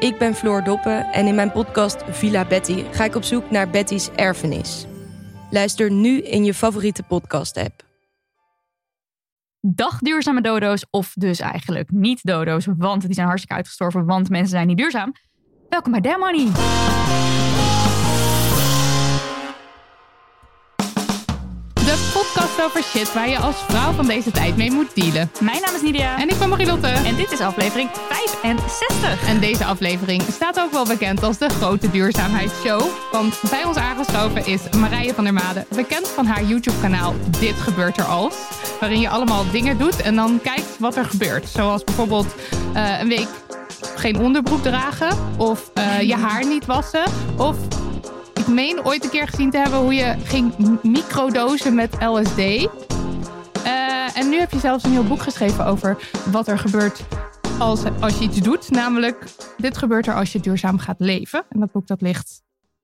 Ik ben Floor Doppen en in mijn podcast Villa Betty ga ik op zoek naar Betty's erfenis. Luister nu in je favoriete podcast-app. Dag duurzame dodo's, of dus eigenlijk niet dodo's, want die zijn hartstikke uitgestorven, want mensen zijn niet duurzaam. Welkom bij Damn Money. Podcast over shit waar je als vrouw van deze tijd mee moet dealen. Mijn naam is Nidia. En ik ben Marilotte. En dit is aflevering 65. En deze aflevering staat ook wel bekend als de grote duurzaamheidsshow. Want bij ons aangeschoven is Marije van der Made. Bekend van haar YouTube kanaal Dit Gebeurt Er Als. Waarin je allemaal dingen doet en dan kijkt wat er gebeurt. Zoals bijvoorbeeld uh, een week geen onderbroek dragen. Of uh, je haar niet wassen. Of ik meen ooit een keer gezien te hebben hoe je ging microdosen met LSD. Uh, en nu heb je zelfs een heel boek geschreven over wat er gebeurt als, als je iets doet. Namelijk, dit gebeurt er als je duurzaam gaat leven. En dat boek dat ligt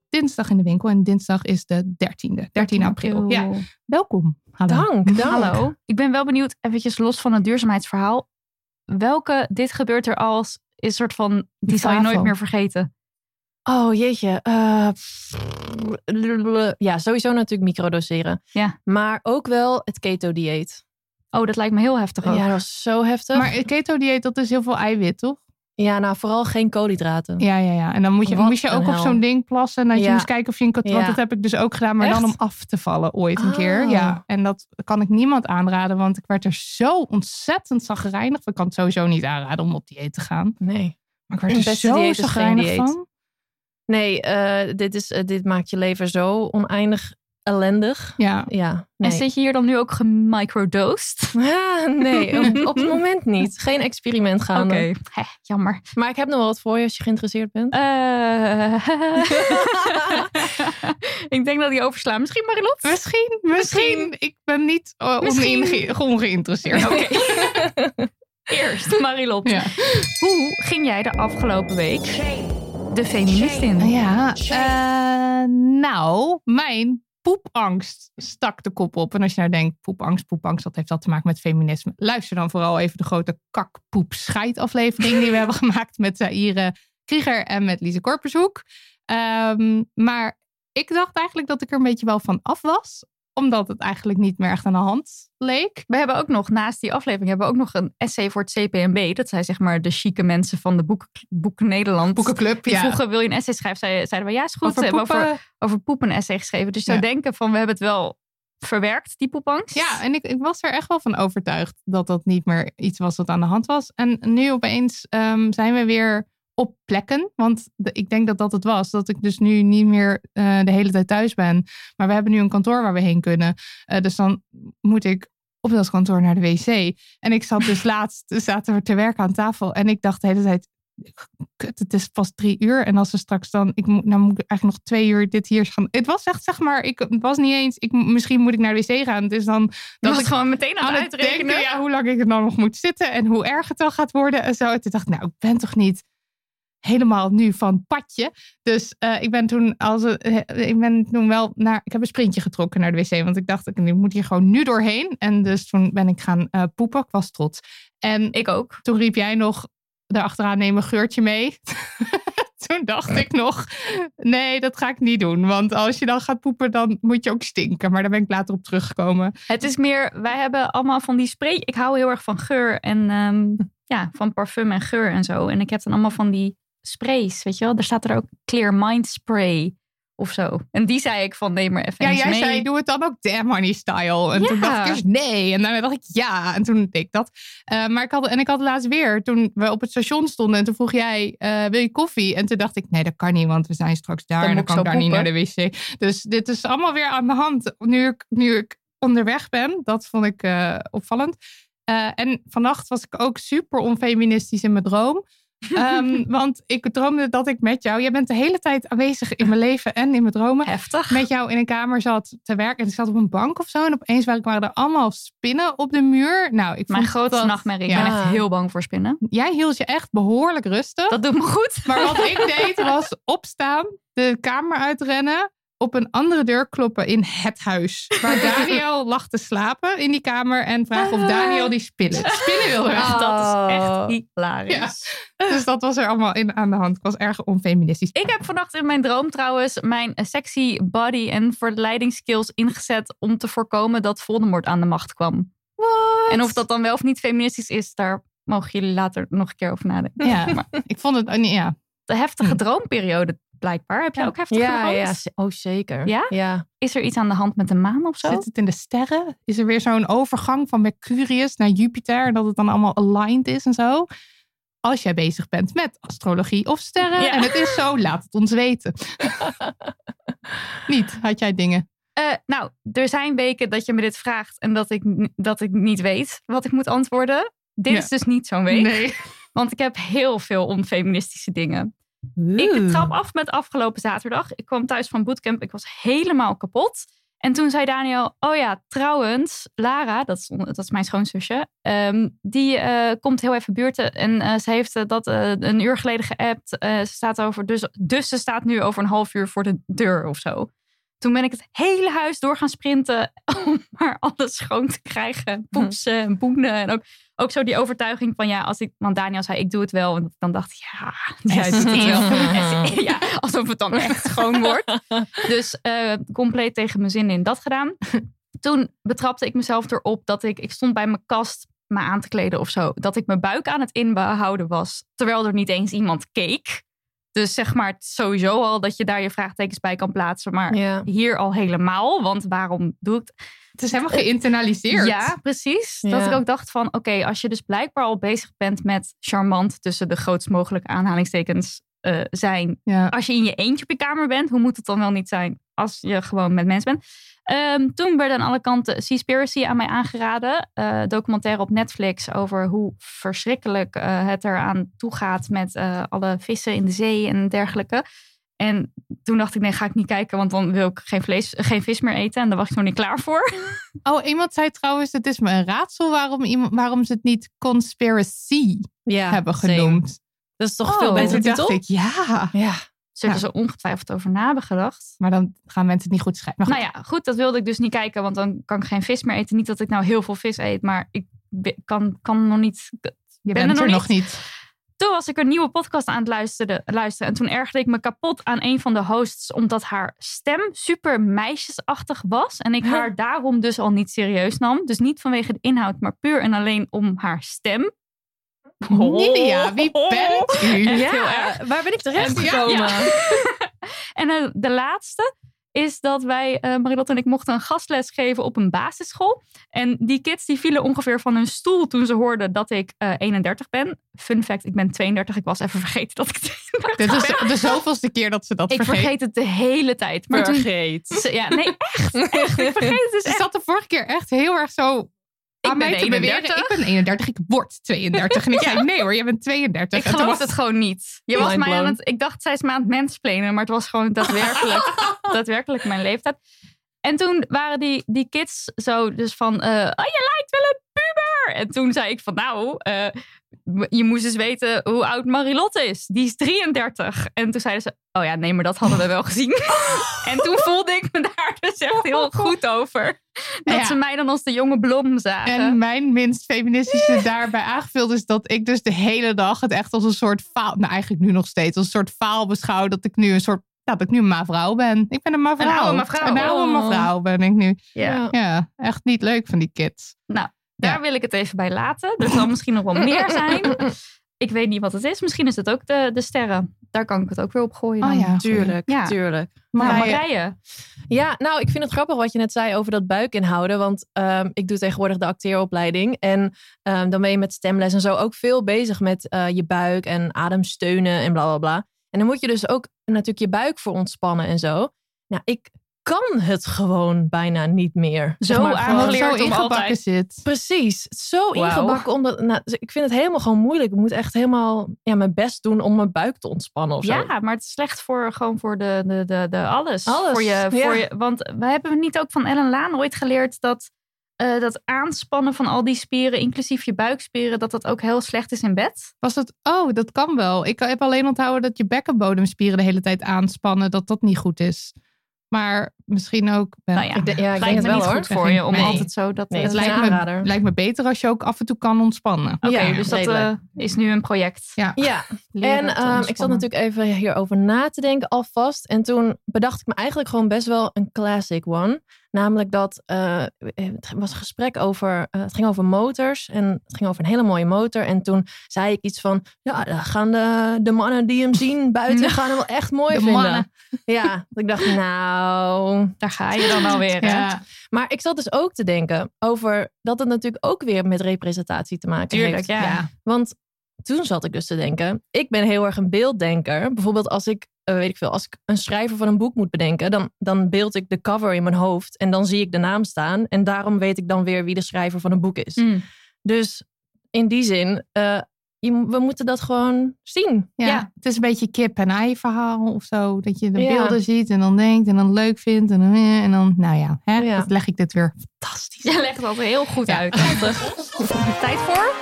dinsdag in de winkel. En dinsdag is de 13e, 13 april. Ja, welkom. Hallo. Dank, dank. Hallo. Ik ben wel benieuwd, eventjes los van het duurzaamheidsverhaal. Welke dit gebeurt er als is een soort van, die zal je nooit meer vergeten. Oh jeetje. Uh, ja, sowieso natuurlijk microdoseren. Ja. Maar ook wel het keto-dieet. Oh, dat lijkt me heel heftig ook. Ja, dat was zo heftig. Maar het keto-dieet, dat is heel veel eiwit, toch? Ja, nou vooral geen koolhydraten. Ja, ja, ja. En dan moet je, moest je ook op zo'n ding plassen. En dat je moest kijken of je een Want ja. dat heb ik dus ook gedaan. Maar Echt? dan om af te vallen ooit een Oh. keer. Ja. En dat kan ik niemand aanraden. Want ik werd er zo ontzettend zagrijnig. Ik kan het sowieso niet aanraden om op dieet te gaan. Nee. Maar ik werd er zo zagrijnig van. Nee, eh, dit, is, eh, dit maakt je leven zo oneindig ellendig. Ja. Ja, nee. En zit je hier dan nu ook gemicrodosed? Ah, nee, op, op het moment niet. Geen experiment Oké, gaande. Hè, jammer. Maar ik heb nog wel wat voor je als je geïnteresseerd bent. Eh, ik denk dat die overslaan. Misschien Marilot? Misschien, misschien. Ik ben niet uh, Misschien. onge- ongeïnteresseerd. Oké. Eerst Marilot. Ja. Hoe ging jij de afgelopen week de feminist in? Ja, eh, nou, mijn poepangst stak de kop op. En als je nou denkt, poepangst, poepangst, wat heeft dat te maken met feminisme? Luister dan vooral even de grote kakpoep aflevering die we hebben gemaakt met Zaire Krieger en met Lise Korpershoek. Ehm, maar ik dacht eigenlijk dat ik er een beetje wel van af was. Omdat het eigenlijk niet meer echt aan de hand leek. We hebben ook nog, naast die aflevering, hebben we ook nog een essay voor het CPMB. Dat zijn zeg maar de chique mensen van de Boek, boek Nederland. Boekenclub, Die ja. vroegen, wil je een essay schrijven? Zeiden, zeiden we, ja, is goed. Over We hebben poepen. over, over poep een essay geschreven. Dus zou Ja. denken van, we hebben het wel verwerkt, die poepangst. Ja, en ik, ik was er echt wel van overtuigd dat dat niet meer iets was wat aan de hand was. En nu opeens ehm, zijn we weer op plekken. Want de- ik denk dat dat het was. Dat ik dus nu niet meer eh, de hele tijd thuis ben. Maar we hebben nu een kantoor waar we heen kunnen. Eh, dus dan moet ik op dat kantoor naar de wc. En ik zat dus laatst, zaten we te werken aan tafel. En ik dacht de hele tijd, kut, het is pas drie uur. En als we straks dan, ik moet, nou moet ik eigenlijk nog twee uur dit hier gaan. Het was echt, zeg maar, ik het was niet eens, ik, misschien moet ik naar de wc gaan. Het is dan Dat was ik gewoon meteen aan het uitrekenen. denken ja, hoe lang ik er dan nog moet zitten en hoe erg het dan gaat worden en zo. En toen dacht ik, nou, ik ben toch niet helemaal nu van padje. Dus eh, ik ben toen als eh, ik ben toen wel naar, ik heb een sprintje getrokken naar de wc, want ik dacht, ik moet hier gewoon nu doorheen. En dus toen ben ik gaan eh, poepen. Ik was trots. En Ik ook. toen riep jij nog erachteraan neem een geurtje mee. toen dacht ik nog, nee, dat ga ik niet doen. Want als je dan gaat poepen, dan moet je ook stinken. Maar daar ben ik later op teruggekomen. Het is meer, wij hebben allemaal van die spray. Ik hou heel erg van geur en ehm, ja, van parfum en geur en zo. En ik heb dan allemaal van die sprays, weet je wel. Daar staat er ook Clear Mind Spray of zo. En die zei ik van neem maar even Ja, jij mee. zei, doe het dan ook damn honey style. En toen dacht ik eerst nee. En daarna dacht ik ja. En toen deed ik dat. Eh, maar ik had, en ik had laatst weer, toen we op het station stonden. En toen vroeg jij, eh, wil je koffie? En toen dacht ik, nee, dat kan niet. Want we zijn straks daar. Dan en dan kan ik daar niet naar de wc. Dus dit is allemaal weer aan de hand. Nu ik, nu ik onderweg ben. Dat vond ik eh, opvallend. En vannacht was ik ook super onfeministisch in mijn droom. Ehm, want ik droomde dat ik met jou, jij bent de hele tijd aanwezig in mijn leven en in mijn dromen, Heftig. met jou in een kamer zat te werken. En ik zat op een bank of zo. En opeens waren er allemaal spinnen op de muur. Nou, ik Mijn grootste dat- nachtmerrie. Ja. Ik ben echt heel bang voor spinnen. Jij hield je echt behoorlijk rustig. Dat doet me goed. Maar wat ik deed was opstaan, de kamer uitrennen, op een andere deur kloppen in het huis. Waar Daniel lag te slapen in die kamer en vragen of Daniel die spinnen, spinnen wilde weg. Dat is echt Oh. hilarisch. Dus dat was er allemaal in aan de hand. Ik was erg onfeministisch. Ik heb vannacht in mijn droom trouwens mijn sexy body en verleidingsskills ingezet om te voorkomen dat Voldemort aan de macht kwam. En of dat dan wel of niet feministisch is, daar mogen jullie later nog een keer over nadenken. Ja, Maar ik vond het, ja. de heftige Hm. droomperiode blijkbaar. Heb jij ook heftige Ja, oh zeker. Ja? Ja. Is er iets aan de hand met de maan of zo? Zit het in de sterren? Is er weer zo'n overgang van Mercurius naar Jupiter en dat het dan allemaal aligned is en zo? Als jij bezig bent met astrologie of sterren Ja. en het is zo, laat het ons weten. Niet, had jij dingen? Eh, nou, er zijn weken dat je me dit vraagt en dat ik, dat ik niet weet wat ik moet antwoorden. Dit is dus niet zo'n week. Nee. Want ik heb heel veel onfeministische dingen. Ik trap af met afgelopen zaterdag. Ik kwam thuis van bootcamp. Ik was helemaal kapot. En toen zei Daniel, oh ja, trouwens, Lara, dat is, dat is mijn schoonzusje, ehm, die eh, komt heel even buurten. En eh, ze heeft eh, dat een uur geleden geappt. Ze staat over, dus, dus ze staat nu over een half uur voor de deur of zo. Toen ben ik het hele huis door gaan sprinten om maar alles schoon te krijgen. Poetsen en boenen. En ook, ook zo die overtuiging van ja, als ik, want Daniel zei ik doe het wel. En dan dacht ik ja, jij doet het wel. ja, alsof het dan echt schoon wordt. Dus eh, compleet tegen mijn zin in dat gedaan. Toen betrapte ik mezelf erop dat ik, ik stond bij mijn kast me aan te kleden of zo. Dat ik mijn buik aan het inbehouden was. Terwijl er niet eens iemand keek. Dus zeg maar sowieso al dat je daar je vraagtekens bij kan plaatsen. Maar Ja. hier al helemaal. Want waarom doe ik het? Het is helemaal geïnternaliseerd. Ja, precies. Ja. Dat ik ook dacht van, oké, als je dus blijkbaar al bezig bent met charmant tussen de grootst mogelijke aanhalingstekens eh, zijn. Ja. Als je in je eentje op je kamer bent, hoe moet het dan wel niet zijn als je gewoon met mensen bent? Ehm, toen werd aan alle kanten Seaspiracy aan mij aangeraden. Eh, documentaire op Netflix over hoe verschrikkelijk eh, het eraan toe gaat met eh, alle vissen in de zee en dergelijke. En toen dacht ik, nee, ga ik niet kijken, want dan wil ik geen, vlees, geen vis meer eten. En daar was ik nog niet klaar voor. Oh, iemand zei trouwens, het is me een raadsel waarom, iemand, waarom ze het niet conspiracy Ja, hebben same. genoemd. Dat is toch Oh, veel beter titel? dacht ik, ja. Ja. Zullen ze ongetwijfeld over na hebben gedacht. Maar dan gaan mensen het niet goed schrijven. Maar goed, Nou ja, goed, dat wilde ik dus niet kijken, want dan kan ik geen vis meer eten. Niet dat ik nou heel veel vis eet, maar ik kan, kan nog niet. je ben bent er nog niet. Toen was ik een nieuwe podcast aan het luisteren, luisteren. En toen ergerde ik me kapot aan een van de hosts, omdat haar stem super meisjesachtig was. En ik Huh? haar daarom dus al niet serieus nam. Dus niet vanwege de inhoud, maar puur en alleen om haar stem. Nidia, wie bent u? Echt Ja, heel erg. waar ben ik terecht ja, gekomen? En eh, de laatste is dat wij, eh Marilotte en ik, mochten een gastles geven op een basisschool. En die kids die vielen ongeveer van hun stoel toen ze hoorden dat ik eh 31 ben. Fun fact, ik ben 32. Ik was even vergeten dat ik 32 Dit is ben. de zoveelste keer dat ze dat Ik vergeet. vergeet het de hele tijd. Maar toen, Vergeet. ze- ja, nee, echt. echt ik vergeet het dus Ze echt. zat de vorige keer echt heel erg zo aan ben mij te beweren. 31. Ik ben 31, ik word 32. En ik zei, nee hoor, jij bent 32. Ik geloof was- het gewoon niet. Je was mij aan het, ik dacht, zij is me aan het mensplenen, maar het was gewoon daadwerkelijk, daadwerkelijk mijn leeftijd. En toen waren die, die kids zo dus van, eh, oh, je lijkt wel een puber. En toen zei ik van nou, eh, je moest eens weten hoe oud Marilotte is. Die is 33. En toen zeiden ze, oh ja, nee, maar dat hadden we wel gezien. en toen voelde ik me daar dus echt heel goed over. Dat Ja. ze mij dan als de jonge blom zagen. En mijn minst feministische daarbij aangevuld is dat ik dus de hele dag het echt als een soort faal, nou eigenlijk nu nog steeds, als een soort faal beschouw dat ik nu een soort, nou, dat ik nu een mevrouw ben. Ik ben een mevrouw. Een oude mevrouw. Een oude mevrouw ben ik nu. ja. Ja, echt niet leuk van die kids. Nou, daar Ja. wil ik het even bij laten. Er zal misschien nog wel meer zijn. Ik weet niet wat het is. Misschien is het ook de, de sterren. Daar kan ik het ook weer op gooien. Oh ja. Tuurlijk, Ja. tuurlijk. Maar Maar- Marije. Ja, nou, ik vind het grappig wat je net zei over dat buik inhouden. Want ehm, ik doe tegenwoordig de acteeropleiding. En ehm, dan ben je met stemles en zo ook veel bezig met eh, je buik en ademsteunen en bla bla bla. En dan moet je dus ook natuurlijk je buik voor ontspannen en zo. Nou, ik kan het gewoon bijna niet meer. Zo Zeg maar, zo ingebakken altijd- zit. Precies, zo ingebakken. Omdat, nou, ik vind het helemaal gewoon moeilijk. Ik moet echt helemaal ja, mijn best doen om mijn buik te ontspannen of zo. Ja, maar het is slecht voor gewoon voor de, de, de, de alles. Alles, Voor je, ja. voor je, want we hebben niet ook van Ellen Laan ooit geleerd dat eh, dat aanspannen van al die spieren, inclusief je buikspieren, dat dat ook heel slecht is in bed. Was het, oh, dat kan wel. Ik heb alleen onthouden dat je bekkenbodemspieren de hele tijd aanspannen, dat dat niet goed is. Maar misschien ook. Nou ja, Ik denk- ja, ik lijkt denk het me wel niet hoor. goed voor je om Nee. altijd zo dat. Nee, het lijkt me, lijkt me beter als je ook af en toe kan ontspannen. Oké, Ja, dus dat eh, is nu een project. Ja. Ja, en ehm, ik zat natuurlijk even hierover na te denken alvast. En toen bedacht ik me eigenlijk gewoon best wel een classic one. Namelijk dat eh, het was een gesprek over, eh, het ging over motors. En het ging over een hele mooie motor. En toen zei ik iets van, ja, dan gaan de, de mannen die hem zien buiten, gaan hem wel echt mooi De vinden. mannen. Ja, ik dacht, nou... Daar ga je dan alweer. hè? Ja. Maar ik zat dus ook te denken over dat het natuurlijk ook weer met representatie te maken Tuurlijk, heeft. ja. Ja. Want toen zat ik dus te denken, ik ben heel erg een beelddenker. Bijvoorbeeld als ik, eh, weet ik veel, als ik een schrijver van een boek moet bedenken, dan, dan beeld ik de cover in mijn hoofd en dan zie ik de naam staan. En daarom weet ik dan weer wie de schrijver van een boek is. Mm. Dus in die zin, eh, je, we moeten dat gewoon zien. Ja, Ja. het is een beetje kip en ei verhaal of zo. Dat je de Ja. beelden ziet en dan denkt en dan leuk vindt. En dan, eh, en dan nou ja, hè, Ja. dat leg ik dit weer fantastisch. Je legt het altijd heel goed uit. Tijd voor?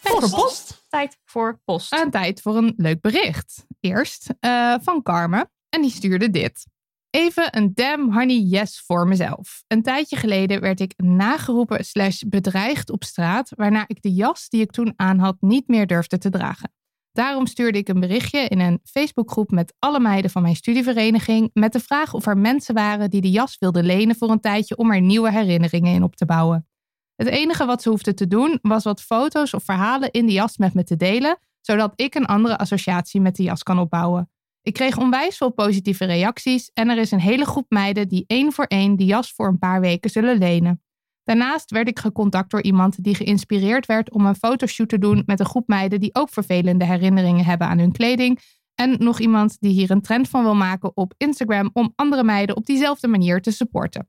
Voor de post. Tijd voor post. Aan tijd voor een leuk bericht. Eerst eh, van Carmen. En die stuurde dit. Even een damn honey yes voor mezelf. Een tijdje geleden werd ik nageroepen slash bedreigd op straat... waarna ik de jas die ik toen aan had niet meer durfde te dragen. Daarom stuurde ik een berichtje in een Facebookgroep met alle meiden van mijn studievereniging... met de vraag of er mensen waren die de jas wilden lenen voor een tijdje... om er nieuwe herinneringen in op te bouwen. Het enige wat ze hoefden te doen was wat foto's of verhalen in de jas met me te delen, zodat ik een andere associatie met de jas kan opbouwen. Ik kreeg onwijs veel positieve reacties en er is een hele groep meiden die één voor één die jas voor een paar weken zullen lenen. Daarnaast werd ik gecontact door iemand die geïnspireerd werd om een fotoshoot te doen met een groep meiden die ook vervelende herinneringen hebben aan hun kleding. En nog iemand die hier een trend van wil maken op Instagram om andere meiden op diezelfde manier te supporten.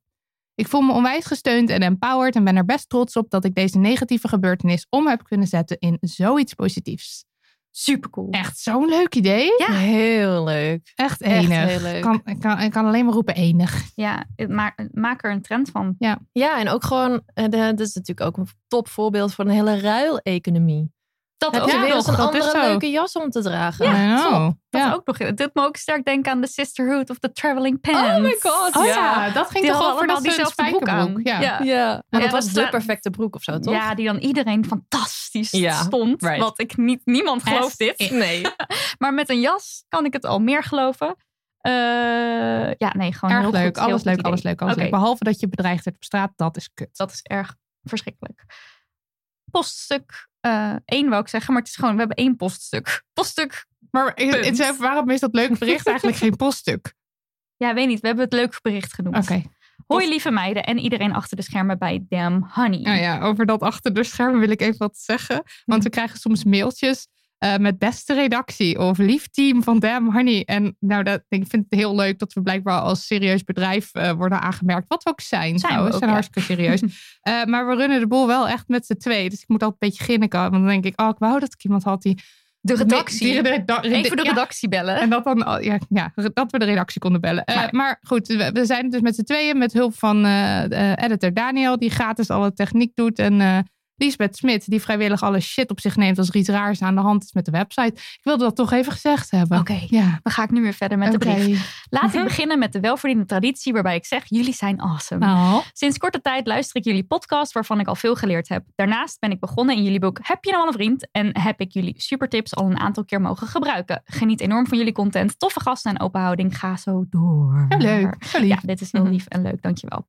Ik voel me onwijs gesteund en empowered en ben er best trots op dat ik deze negatieve gebeurtenis om heb kunnen zetten in zoiets positiefs. Super cool. Echt zo'n leuk idee. Ja. Heel leuk. Echt Echt enig. heel leuk. Ik kan, ik, kan, ik kan alleen maar roepen enig. Ja, het maak, maak er een trend van. Ja, en ook gewoon, eh, de, dat is natuurlijk ook een top voorbeeld van een hele ruileconomie. Dat Heb ook je weer nog, eens een dat andere leuke jas om te dragen? Klopt. Dat ja. ook nog. Het doet me ook sterk denken aan de Sisterhood of the Traveling Pants. Oh my god. Oh ja. ja, dat ging Die toch over dat diezelfde broek aan. Ja. Ja. Ja, maar Ja, dat was dat de perfecte broek of zo, toch? Ja, die dan iedereen fantastisch Ja, stond. right. Wat ik niet, niemand gelooft Yes. dit. Nee. Maar met een jas kan ik het al meer geloven. Eh, ja, nee, gewoon Erg heel leuk, goed, heel alles goed leuk, alles leuk, alles Oké, leuk. Behalve dat je bedreigd werd op straat, dat is kut. Dat is erg verschrikkelijk. Poststuk 1 wou ik zeggen, maar het is gewoon, we hebben één poststuk. Poststuk, Maar het waarom is dat leuke bericht eigenlijk geen poststuk? ja, weet niet, we hebben het leuk bericht genoemd. Oké. Hoi lieve meiden en iedereen achter de schermen bij Damn Honey. Nou ja, over dat achter de schermen wil ik even wat zeggen. Want we krijgen soms mailtjes eh, met beste redactie of lief team van Damn Honey. En nou, dat, ik vind het heel leuk dat we blijkbaar als serieus bedrijf eh, worden aangemerkt. Wat we ook zijn, Zijn we trouwens. ook, zijn ja. hartstikke serieus. Eh, maar we runnen de boel wel echt met z'n twee. Dus ik moet altijd een beetje grinniken. Want dan denk ik, oh, ik wou dat ik iemand had die... De redactie. Die, die- die- Even de ja, redactie bellen. En dat dan, al- ja, ja, dat we de redactie konden bellen. Maar- maar goed, we, we zijn dus met z'n tweeën met hulp van editor Daniel, die gratis alle techniek doet. En Lisbeth Smit, die vrijwillig alle shit op zich neemt als er iets raars aan de hand is met de website. Ik wilde dat toch even gezegd hebben. Oké, Ja. dan ga ik nu weer verder met de brief. Laat Mhm. ik beginnen met de welverdiende traditie waarbij ik zeg, jullie zijn awesome. Nou, Sinds korte tijd luister ik jullie podcast waarvan ik al veel geleerd heb. Daarnaast ben ik begonnen in jullie boek Heb je nou al een vriend? En heb ik jullie supertips al een aantal keer mogen gebruiken. Geniet enorm van jullie content, toffe gasten en open houding. Ga zo door. heel leuk. Ja, dit is heel Mhm. lief en leuk, dankjewel.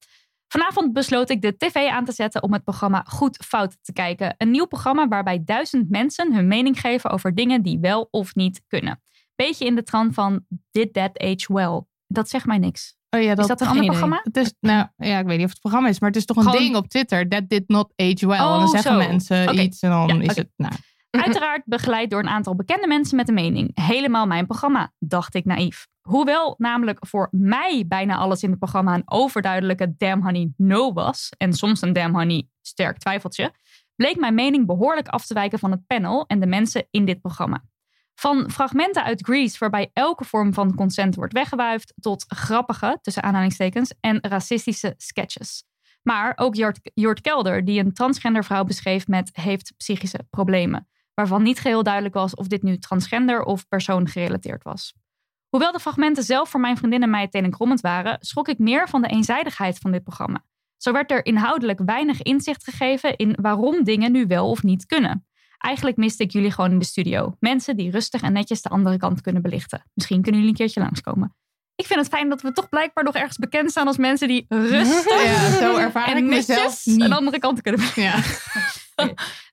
Vanavond besloot ik de tv aan te zetten om het programma Goed Fout te kijken. Een nieuw programma waarbij duizend mensen hun mening geven over dingen die wel of niet kunnen. Beetje in de trant van Did That Age Well? Dat zegt mij niks. Oh ja, is dat een ander idee. programma? Het is, nou ja, ik weet niet of het programma is, maar het is toch een Gewoon- ding op Twitter. That did not age well. en Oh, dan zeggen zo. mensen iets en dan Ja, is het, nou, Uiteraard begeleid door een aantal bekende mensen met een mening. Helemaal mijn programma, dacht ik naïef. Hoewel namelijk voor mij bijna alles in het programma een overduidelijke damn honey no was. En soms een damn honey sterk twijfeltje. Bleek mijn mening behoorlijk af te wijken van het panel en de mensen in dit programma. Van fragmenten uit Grease waarbij elke vorm van consent wordt weggewuifd tot grappige, tussen aanhalingstekens, en racistische sketches. Maar ook Jort Kelder, die een transgender vrouw beschreef met heeft psychische problemen waarvan niet geheel duidelijk was of dit nu transgender of persoon gerelateerd was. Hoewel de fragmenten zelf voor mijn vriendin en mij tenenkrommend waren, schrok ik meer van de eenzijdigheid van dit programma. Zo werd er inhoudelijk weinig inzicht gegeven in waarom dingen nu wel of niet kunnen. Eigenlijk miste ik jullie gewoon in de studio. Mensen die rustig en netjes de andere kant kunnen belichten. Misschien kunnen jullie een keertje langskomen. Ik vind het fijn dat we toch blijkbaar nog ergens bekend staan als mensen die rustig Ja, zo ervaar en ik netjes mezelf niet. een andere kant kunnen belichten. ja.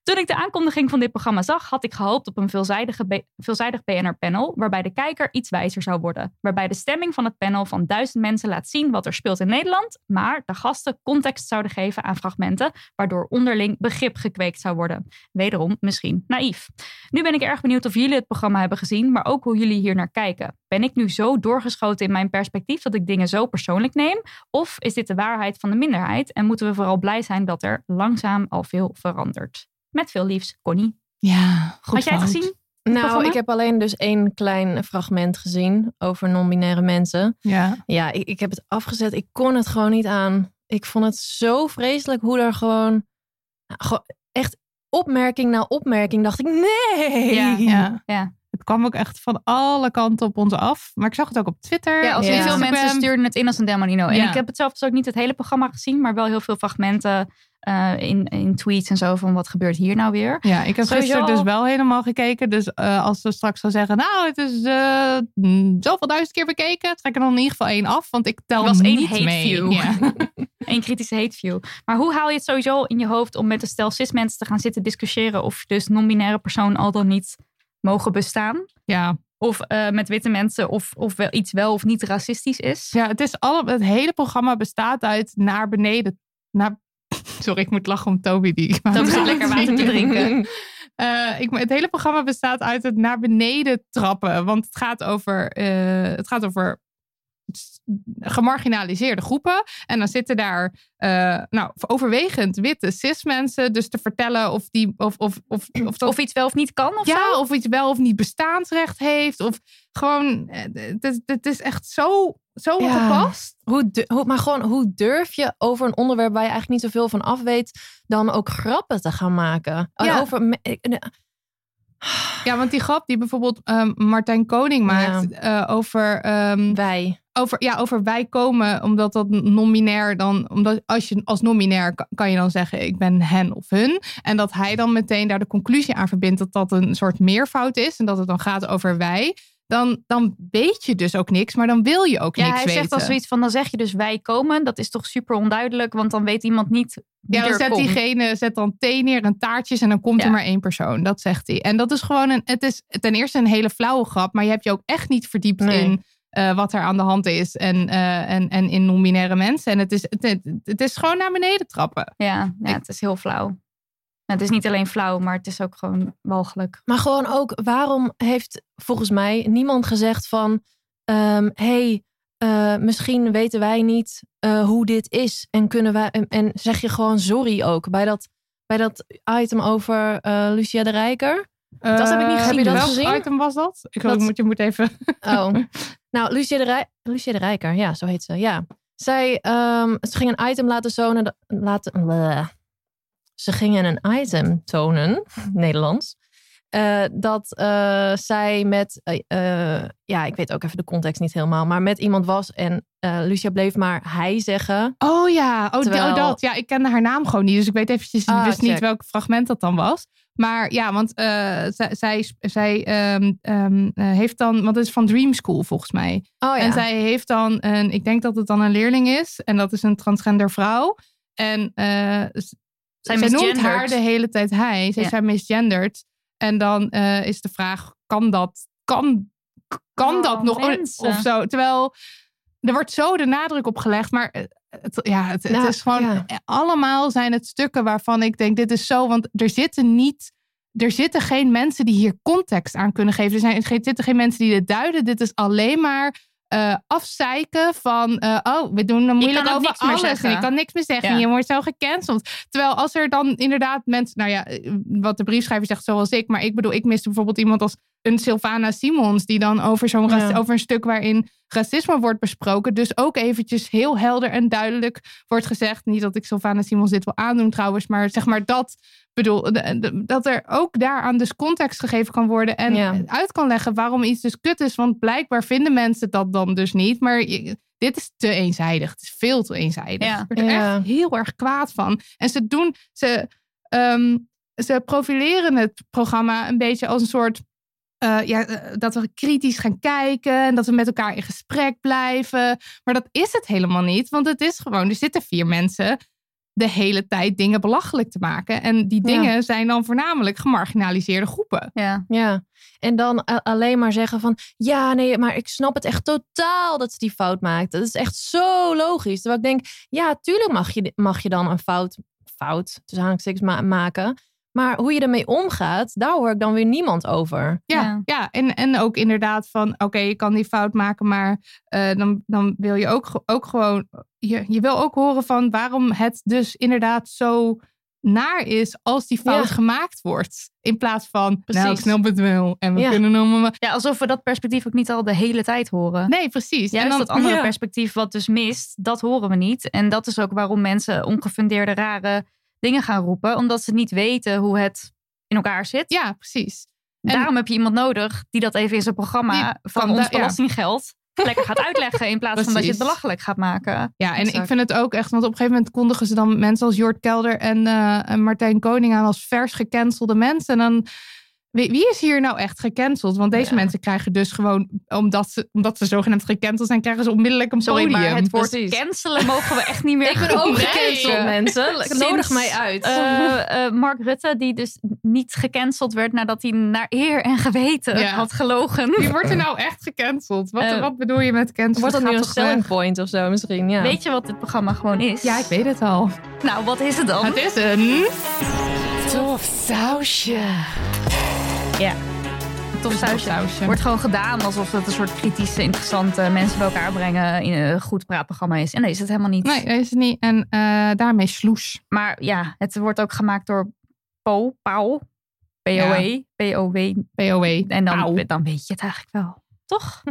Toen ik de aankondiging van dit programma zag, had ik gehoopt op een veelzijdige veelzijdig BNR-panel, waarbij de kijker iets wijzer zou worden. Waarbij de stemming van het panel van duizend mensen laat zien wat er speelt in Nederland, maar de gasten context zouden geven aan fragmenten, waardoor onderling begrip gekweekt zou worden. Wederom misschien naïef. Nu ben ik erg benieuwd of jullie het programma hebben gezien, maar ook hoe jullie hier naar kijken. Ben ik nu zo doorgeschoten in mijn perspectief dat ik dingen zo persoonlijk neem? Of is dit de waarheid van de minderheid en moeten we vooral blij zijn dat er langzaam al veel verandert? Met veel liefs, Connie. ja, goed Had jij het gezien? Nou, programma? ik heb alleen dus één klein fragment gezien over non-binaire mensen. Ja. Ja, ik, ik heb het afgezet. Ik kon het gewoon niet aan. Ik vond het zo vreselijk hoe er gewoon, nou, gewoon echt opmerking na opmerking dacht ik, nee. Ja. Ja. Ja. Het kwam ook echt van alle kanten op ons af. Maar ik zag het ook op Twitter. Ja, als op heel veel mensen stuurden het in als een Demonino. En Ja. ik heb het zelf dus ook niet het hele programma gezien, maar wel heel veel fragmenten eh, in, in tweets en zo van wat gebeurt hier nou weer. Ja, ik heb Sowieso gisteren dus wel helemaal gekeken. Dus eh, als ze straks gaan zeggen, nou, het is eh, mm, zoveel duizend keer bekeken, trek er dan in ieder geval één af, want ik tel was één niet hate mee. view. Ja. Eén kritische hate view. Maar hoe haal je het sowieso in je hoofd om met een stel cis mensen te gaan zitten discussiëren of dus non-binaire personen al dan niet mogen bestaan? ja. Of met witte mensen of, of wel iets wel of niet racistisch is? Ja, het, is alle, het hele programma bestaat uit naar beneden. Naar, sorry, ik moet lachen om Toby. Die Toby zit lekker water te drinken. Eh, ik, het hele programma bestaat uit het naar beneden trappen. Want het gaat over, eh, het gaat over gemarginaliseerde groepen. En dan zitten daar eh, nou, overwegend witte cis mensen. Dus te vertellen of, die, of, of, of, of, dat, Of iets wel of niet kan of ja, zo? of iets wel of niet bestaansrecht heeft. Of gewoon, het, is- het is echt zo, zo Ja. gepast. Hoe, du- hoe, maar gewoon, hoe durf je over een onderwerp waar je eigenlijk niet zoveel van af weet, dan ook grappen te gaan maken? En Ja. Over, eh, Ja, want die grap die bijvoorbeeld ehm, Martijn Koning maakt eh, over, ehm, wij. over, ja, over wij komen, omdat dat non-binair dan, omdat als je als non-binair kan, kan je dan zeggen ik ben hen of hun. En dat hij dan meteen daar de conclusie aan verbindt dat dat een soort meervoud is en dat het dan gaat over wij. Dan, dan weet je dus ook niks, maar dan wil je ook Ja, niks hij weten. zegt dan zoiets van, dan zeg je dus wij komen. Dat is toch super onduidelijk, want dan weet iemand niet wie Ja, dan er zet komt. diegene zet dan thee neer en taartjes en dan komt Ja. er maar één persoon. Dat zegt hij. En dat is gewoon een. Het is ten eerste een hele flauwe grap, maar je hebt je ook echt niet verdiept Nee. in eh, wat er aan de hand is en, eh, en, en in non-binaire mensen. En het is, het, het, het is gewoon naar beneden trappen. Ja, ja, het is heel flauw. Het is niet alleen flauw, maar het is ook gewoon walgelijk. Maar gewoon ook, waarom heeft volgens mij niemand gezegd van, ehm, hey, eh, misschien weten wij niet eh, hoe dit is en kunnen wij en, en zeg je gewoon sorry ook bij dat bij dat item over eh, Lucia de Rijker. Dat heb ik niet gezien. Heb je Dat welk gezien? item was dat? Ik Dat- moet, je moet even. Oh, nou, Lucia de, Rij Lucia de Rijker, ja, zo heet ze. Ja. Zij, ehm, ze ging een item laten zonen, laten, bleh. Ze gingen een item tonen, Nederlands. eh, dat eh, zij met, eh, ja, ik weet ook even de context niet helemaal, maar met iemand was en Lucia bleef maar hij zeggen. Oh ja, oh, Terwijl- oh, dat. Ja, ik kende haar naam gewoon niet. Dus ik weet eventjes Ah, wist niet welk fragment dat dan was. Maar ja, want zij, zij, zij ehm, ehm, eh, heeft dan, want het is van Dream School volgens mij. Oh ja, En zij heeft dan een, ik denk dat het dan een leerling is. En dat is een transgender vrouw. En Zij zij noemt haar de hele tijd hij. Ze Ja. zijn misgenderd. En dan eh, is de vraag, kan dat, kan, kan Oh, dat nog mensen. of zo? Terwijl er wordt zo de nadruk op gelegd. Maar eh, het, ja, het, het Nou, is gewoon, ja. allemaal zijn het stukken waarvan ik denk, dit is zo. Want er zitten niet... Er zitten geen mensen die hier context aan kunnen geven. Er, zijn, er zitten geen mensen die dit duiden. Dit is alleen maar eh, afzeiken van... eh, oh, we doen er moeilijk over alles. En je kan niks meer zeggen. Ja. Je wordt zo gecanceld. Terwijl als er dan inderdaad mensen... Nou ja, eh, wat de briefschrijver zegt zoals ik. Maar ik bedoel, ik miste bijvoorbeeld iemand als een Sylvana Simons... die dan over, zo'n Ja. over een stuk waarin racisme wordt besproken... dus ook eventjes heel helder en duidelijk wordt gezegd... niet dat ik Sylvana Simons dit wil aandoen trouwens... maar zeg maar dat bedoel, dat er ook daaraan dus context gegeven kan worden en Ja. uit kan leggen waarom iets dus kut is. Want blijkbaar vinden mensen dat dan dus niet. Maar je- dit is te eenzijdig. Het is veel te eenzijdig. Ja. Ik word er echt heel erg kwaad van. En ze doen, ze, ehm, ze profileren het programma een beetje als een soort. Eh, ja, eh, dat we kritisch gaan kijken en dat we met elkaar in gesprek blijven. Maar dat is het helemaal niet, want het is gewoon, er zitten vier mensen de hele tijd dingen belachelijk te maken. En die Ja. dingen zijn dan voornamelijk gemarginaliseerde groepen. Ja. Ja, en dan a- alleen maar zeggen van... Ja, nee, maar ik snap het echt totaal dat ze die fout maakt. Dat is echt zo logisch. Terwijl ik denk, ja, tuurlijk mag je, mag je dan een fout... Fout, aanhalingstekens ma- maken. Maar hoe je ermee omgaat, daar hoor ik dan weer niemand over. Ja, Ja. ja. en, en ook inderdaad van, oké, je kan die fout maken, maar eh, dan, dan wil je ook, ook gewoon, je, je wil ook horen van waarom het dus inderdaad zo naar is als die fout Ja. gemaakt wordt. In plaats van, nou, ik Precies. snap het wel en we Ja. kunnen nog... ja, alsof we dat perspectief ook niet al de hele tijd horen. Nee, precies. Juist en dan, dat andere ja. perspectief wat dus mist, dat horen we niet. En dat is ook waarom mensen ongefundeerde rare dingen gaan roepen. Omdat ze niet weten hoe het in elkaar zit. Ja, precies. En- Daarom heb je iemand nodig die dat even in zijn programma van ons ja. belastinggeld lekker gaat uitleggen. In plaats van dat je het belachelijk gaat maken. Ja, en ik vind het ook echt, want op een gegeven moment kondigen ze dan mensen als Jort Kelder en, eh, en Martijn Koning aan als vers gecancelde mensen. En dan, wie, wie is hier nou echt gecanceld? Want deze Ja. mensen krijgen dus gewoon, omdat ze, omdat ze zogenaamd gecanceld zijn, krijgen ze onmiddellijk een Sorry, podium. maar het woord Precies. cancelen mogen we echt niet meer Ik ben ook gecanceld, mensen. Sinds, Nodig mij uit. eh, eh, Mark Rutte, die dus niet gecanceld werd nadat hij naar eer en geweten Ja. had gelogen. Wie wordt er nou echt gecanceld? Wat, Eh, wat bedoel je met cancelen? Wordt dat nu een selling point of zo misschien? Ja. Weet je wat dit programma gewoon is? Ja, ik weet het al. Nou, wat is het dan? Het is een... Tof sausje. Ja. Tof sausje. sausje. Wordt gewoon gedaan alsof het een soort kritische, interessante mensen bij elkaar brengen in een goed praatprogramma is. En nee, is het helemaal niet. Nee, dat is het niet. En eh, daarmee sloes. Maar ja, het wordt ook gemaakt door Po, Pauw, POE, POW. POW. En dan, Pauw. dan weet je het eigenlijk wel. Toch?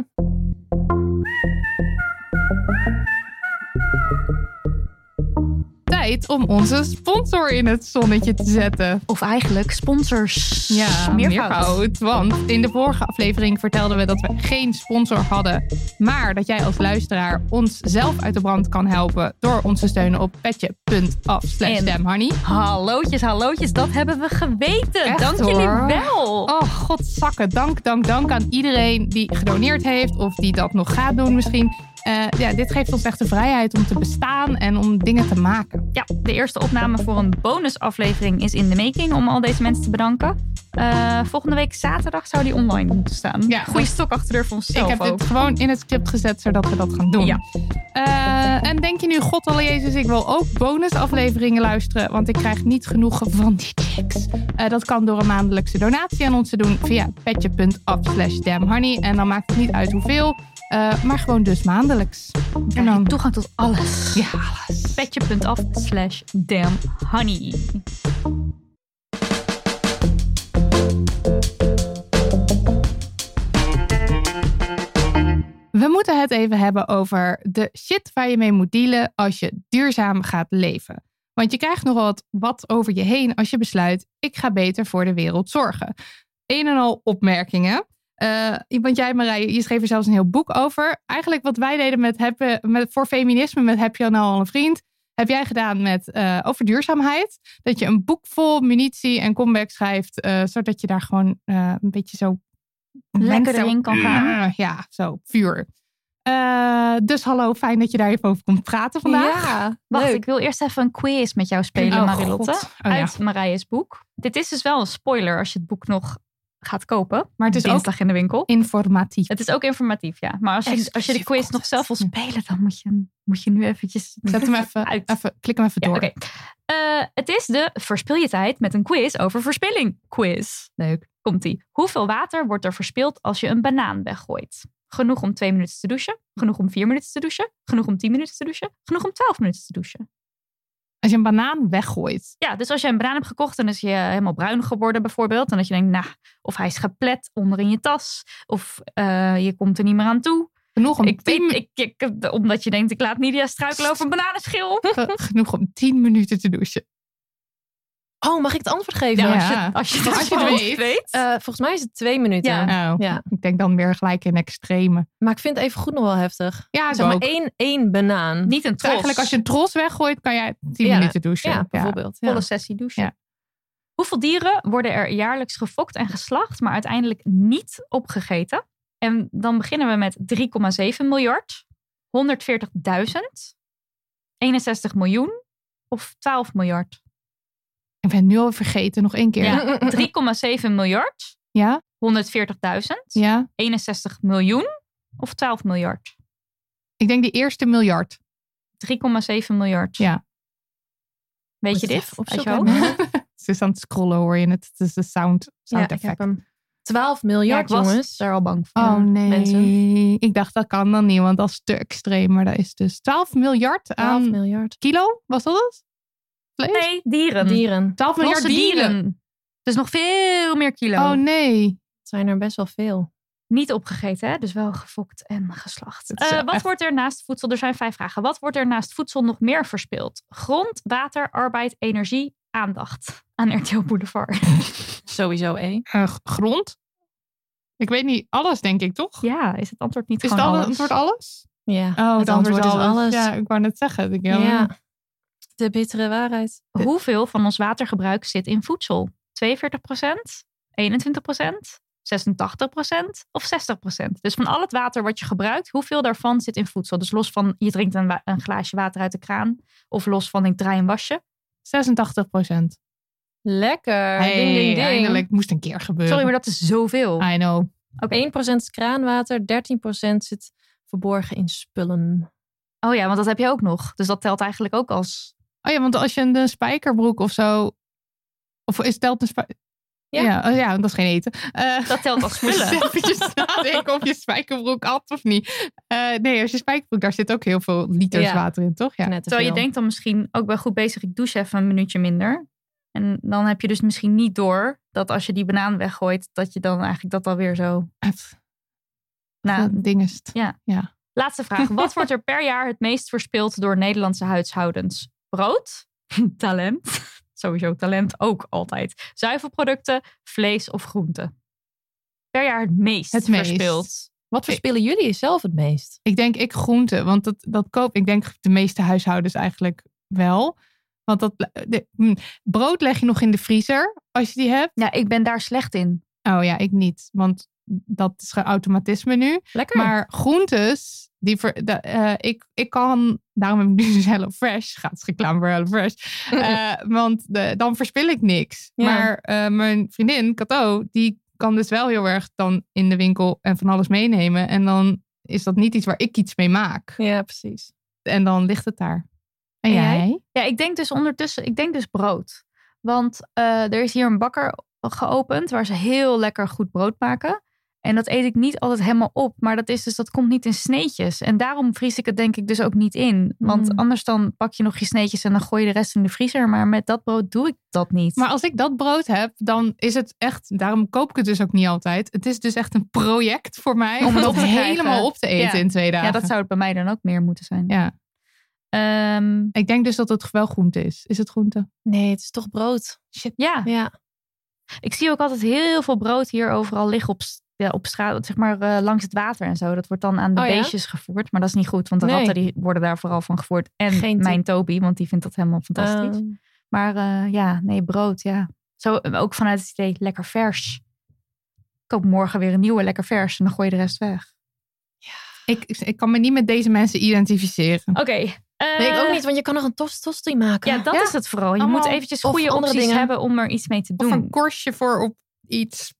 Tijd om onze sponsor in het zonnetje te zetten. Of eigenlijk sponsors. Ja, meervoud. meervoud. Want in de vorige aflevering vertelden we dat we geen sponsor hadden. Maar dat jij als luisteraar ons zelf uit de brand kan helpen. Door ons te steunen op petje.af damnhoney. Hallootjes, hallootjes, dat hebben we geweten. Echt, Dank jullie wel. Oh, godzakken. Dank, dank, dank aan iedereen die gedoneerd heeft. Of die dat nog gaat doen misschien. Eh, ja, dit geeft ons echt de vrijheid om te bestaan en om dingen te maken. Ja, de eerste opname voor een bonusaflevering is in de making om al deze mensen te bedanken. Eh, volgende week zaterdag zou die online moeten staan. Ja. Goeie stok achter de deur voor Ik onszelf heb ook. dit gewoon in het script gezet zodat we dat gaan doen. Ja. Eh, en denk je nu, god alle Jezus, ik wil ook bonusafleveringen luisteren, want ik krijg niet genoeg van die chicks. Eh, dat kan door een maandelijkse donatie aan ons te doen via petje.af slash damnhoney. En dan maakt het niet uit hoeveel, eh, maar gewoon dus maandelijks. En dan, toegang tot alles. ja, alles. Petje.af slash damnhoney. We moeten het even hebben over de shit waar je mee moet dealen als je duurzaam gaat leven. Want je krijgt nog wat, wat over je heen als je besluit, ik ga beter voor de wereld zorgen. Een en al opmerkingen. Eh, want jij, Marije, je schreef er zelfs een heel boek over. Eigenlijk wat wij deden met, hebben, met voor feminisme met Heb je nou al een vriend? Heb jij gedaan met uh, over duurzaamheid? Dat je een boek vol munitie en comeback schrijft, uh, zodat je daar gewoon een beetje zo lekker erin kan gaan. Ja, zo vuur. Uh, dus hallo, fijn dat je daar even over komt praten vandaag. Ja, Wacht, leuk. ik wil eerst even een quiz met jou spelen, Oh, Marilotte. Oh, uit. Marije's boek. Dit is dus wel een spoiler als je het boek nog gaat kopen. Maar het is ook in de winkel. informatief. Het is ook informatief, ja. Maar als je, als je de quiz nog zelf wil spelen, dan moet je, moet je nu eventjes... Zet hem even, uit. even klik hem even Ja, door. oké. Eh, het is de Verspil je tijd met een quiz over verspilling quiz. Leuk. Komt-ie. Hoeveel water wordt er verspild als je een banaan weggooit? Genoeg om twee minuten te douchen? Genoeg om vier minuten te douchen? Genoeg om tien minuten te douchen? Genoeg om twaalf minuten te douchen? Als je een banaan weggooit. Ja, dus als je een banaan hebt gekocht en is je helemaal bruin geworden bijvoorbeeld. En dat je denkt, nou, of hij is geplet onder in je tas. Of eh, je komt er niet meer aan toe. Genoeg om, Ik tien, ik, ik, omdat je denkt, ik laat Nidia struikelen over een bananenschil. ge- genoeg om tien minuten te douchen. Oh, mag ik het antwoord geven? Ja, als je, als je, Als dat je het weet. weet. Eh, volgens mij is het twee minuten. Ja. Oh, Ja. Ik denk dan weer gelijk in extreme. Maar ik vind het even goed nog wel heftig. Ja, Zeg maar één, één banaan. Niet een tros. eigenlijk als je een tros weggooit, kan jij tien Ja. minuten douchen. Ja, bijvoorbeeld. Ja. volle sessie douchen. Ja. Hoeveel dieren worden er jaarlijks gefokt en geslacht, maar uiteindelijk niet opgegeten? En dan beginnen we met 3,7 miljard, 140.000, 61 miljoen of 12 miljard. Ik ben het nu al vergeten, nog één keer. Ja, 3,7 miljard, Ja? 140.000, Ja? 61 miljoen of 12 miljard. Ik denk die eerste miljard. 3,7 miljard. Ja. Weet Moet je dit? je opzoeken. hoofd? Ze is aan het scrollen, hoor je het. Het is de sound, Ja, sound ik heb effect. hem. 12 Ja, miljard, ik was jongens. daar al bang voor. Oh Ja, nee, mensen. ik dacht dat kan dan niet, want dat is te extreem. Maar dat is dus 12 miljard 12 aan miljard. kilo, was dat het? Vlees? Nee, dieren. Dieren. 12 miljard Losse dieren. dieren. Dus nog veel meer kilo. Oh nee. Het zijn er best wel veel. Niet opgegeten, hè? dus wel gefokt en geslacht. Eh, wat echt- wordt er naast voedsel? Er zijn vijf vragen. Wat wordt er naast voedsel nog meer verspild? Grond, water, arbeid, energie, aandacht. Aan RTL Boulevard. Sowieso, E. Eh, grond? Ik weet niet, alles denk ik toch? ja, is het antwoord niet is het gewoon al- alles? antwoord alles? Ja, Oh, het antwoord is alles. Ja, ik wou net zeggen. Ik, ja. De bittere waarheid. Hoeveel van ons watergebruik zit in voedsel? 42% 21% 86% of 60% Dus van al het water wat je gebruikt, hoeveel daarvan zit in voedsel? Dus los van je drinkt een, een glaasje water uit de kraan. Of los van ik draai een wasje. 86 procent. Lekker. Hey, ding, ding, ding. eindelijk moest een keer gebeuren. Sorry, maar dat is zoveel. I know. 1% is kraanwater, 13% zit verborgen in spullen. Oh ja, want dat heb je ook nog. Dus dat telt eigenlijk ook als... Oh ja, want als je een eh, spijkerbroek of zo... Of is telt een spijker... Ja. Ja. oh ja, dat is geen eten. Eh, Dat telt als spullen. eventjes nadenken of je spijkerbroek had of niet. Eh, nee, als je spijkerbroek, daar zit ook heel veel liters Ja. water in, toch? Ja. Terwijl je denkt dan misschien ook wel goed bezig. Ik douche even een minuutje minder. En dan heb je dus misschien niet door dat als je die banaan weggooit, dat je dan eigenlijk dat alweer zo... Het Nou, ding is het. laatste vraag. Wat wordt er per jaar het meest verspild door Nederlandse huishoudens? Brood? Talent? Sowieso talent ook altijd. Zuivelproducten, vlees of groenten? Per jaar het meest Het meest. verspild. Wat verspillen jullie zelf het meest? Ik denk ik groente, want dat, dat koop ik denk de meeste huishoudens eigenlijk wel. Want dat, de, hm, brood leg je nog in de vriezer als je die hebt. Ja, ik ben daar slecht in. Oh ja, ik niet, want dat is geen automatisme nu. Lekker. Maar groentes, die ver, de, eh, ik, ik kan, daarom heb ik nu dus Hello Fresh, gaat reclame voor Hello Fresh. Eh, want de, dan verspil ik niks. Ja. Maar eh, mijn vriendin, Cato, die kan dus wel heel erg dan in de winkel en van alles meenemen. En dan is dat niet iets waar ik iets mee maak. ja, precies. En dan ligt het daar. En En jij? jij? Ja, ik denk dus ondertussen, ik denk dus brood. Want er is hier een bakker geopend waar ze heel lekker goed brood maken. En dat eet ik niet altijd helemaal op. Maar dat is dus, dat komt niet in sneetjes. En daarom vries ik het denk ik dus ook niet in. Want Mm. anders dan pak je nog je sneetjes en dan gooi je de rest in de vriezer. Maar met dat brood doe ik dat niet. Maar als ik dat brood heb, dan is het echt, daarom koop ik het dus ook niet altijd. Het is dus echt een project voor mij Om om het helemaal op te eten Ja. in twee dagen. ja, dat zou het bij mij dan ook meer moeten zijn. Ja. Ehm, Ik denk dus dat het wel groente is. Is het groente? Nee, het is toch brood. ja, Ja. ik zie ook altijd heel veel brood hier overal liggen op, ja, op straat, zeg maar eh, langs het water en zo. Dat wordt dan aan de Oh ja? beestjes gevoerd, maar dat is niet goed, want de Nee. ratten die worden daar vooral van gevoerd. En Geen mijn Toby, want die vindt dat helemaal fantastisch. Ehm, Maar eh, ja, nee, brood, ja. Zo eh, ook vanuit het idee, lekker vers. Ik koop morgen weer een nieuwe lekker vers en dan gooi je de rest weg. Ik, ik kan me niet met deze mensen identificeren. Oké. eh, nee, ik ook niet, want je kan nog een tost tosti maken. Ja, dat Ja. is het vooral. Je Allemaal- moet eventjes of goede andere opties dingen. hebben om er iets mee te Of doen. een korstje voor op iets.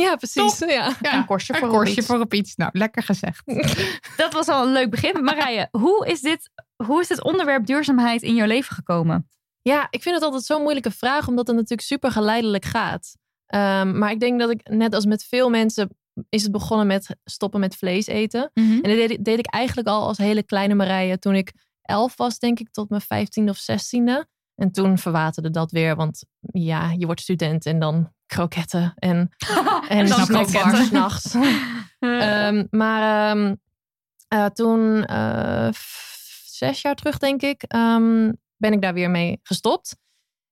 Ja, precies. Ja. Ja, een korstje een voor op korstje iets. voor op iets. Nou, lekker gezegd. Dat was al een leuk begin. Marije, hoe is dit, hoe is dit onderwerp duurzaamheid in jouw leven gekomen? Ja, ik vind het altijd zo'n moeilijke vraag, omdat het natuurlijk super geleidelijk gaat. Ehm, maar ik denk dat ik, net als met veel mensen, is het begonnen met stoppen met vlees eten. En dat deed, ik- deed ik eigenlijk al als hele kleine Marije toen ik elf was, denk ik, tot mijn vijftiende of zestiende. En toen verwaterde dat weer, want ja, je wordt student en dan kroketten en, en dan snackbars kroketten. 's nachts. Ehm, maar ehm, eh, toen, eh, zes jaar terug denk ik, ehm, ben ik daar weer mee gestopt.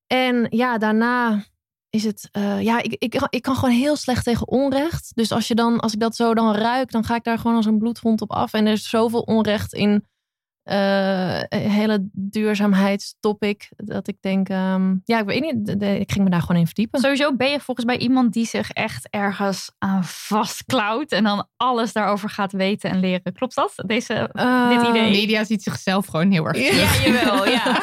En ja, daarna is het, eh, ja, ik, ik, ik kan gewoon heel slecht tegen onrecht. Dus als, je dan, als ik dat zo dan ruik, dan ga ik daar gewoon als een bloedhond op af. En er is zoveel onrecht in eh, een hele duurzaamheidstopic, dat ik denk, ehm, ja, ik weet niet, de- de- ik ging me daar gewoon in verdiepen. Sowieso ben je volgens mij iemand die zich echt ergens aan vastklauwt en dan alles daarover gaat weten en leren. Klopt dat? Deze, dit Eh, idee? Media ziet zichzelf gewoon heel erg Ja. terug. Ja, jawel, ja.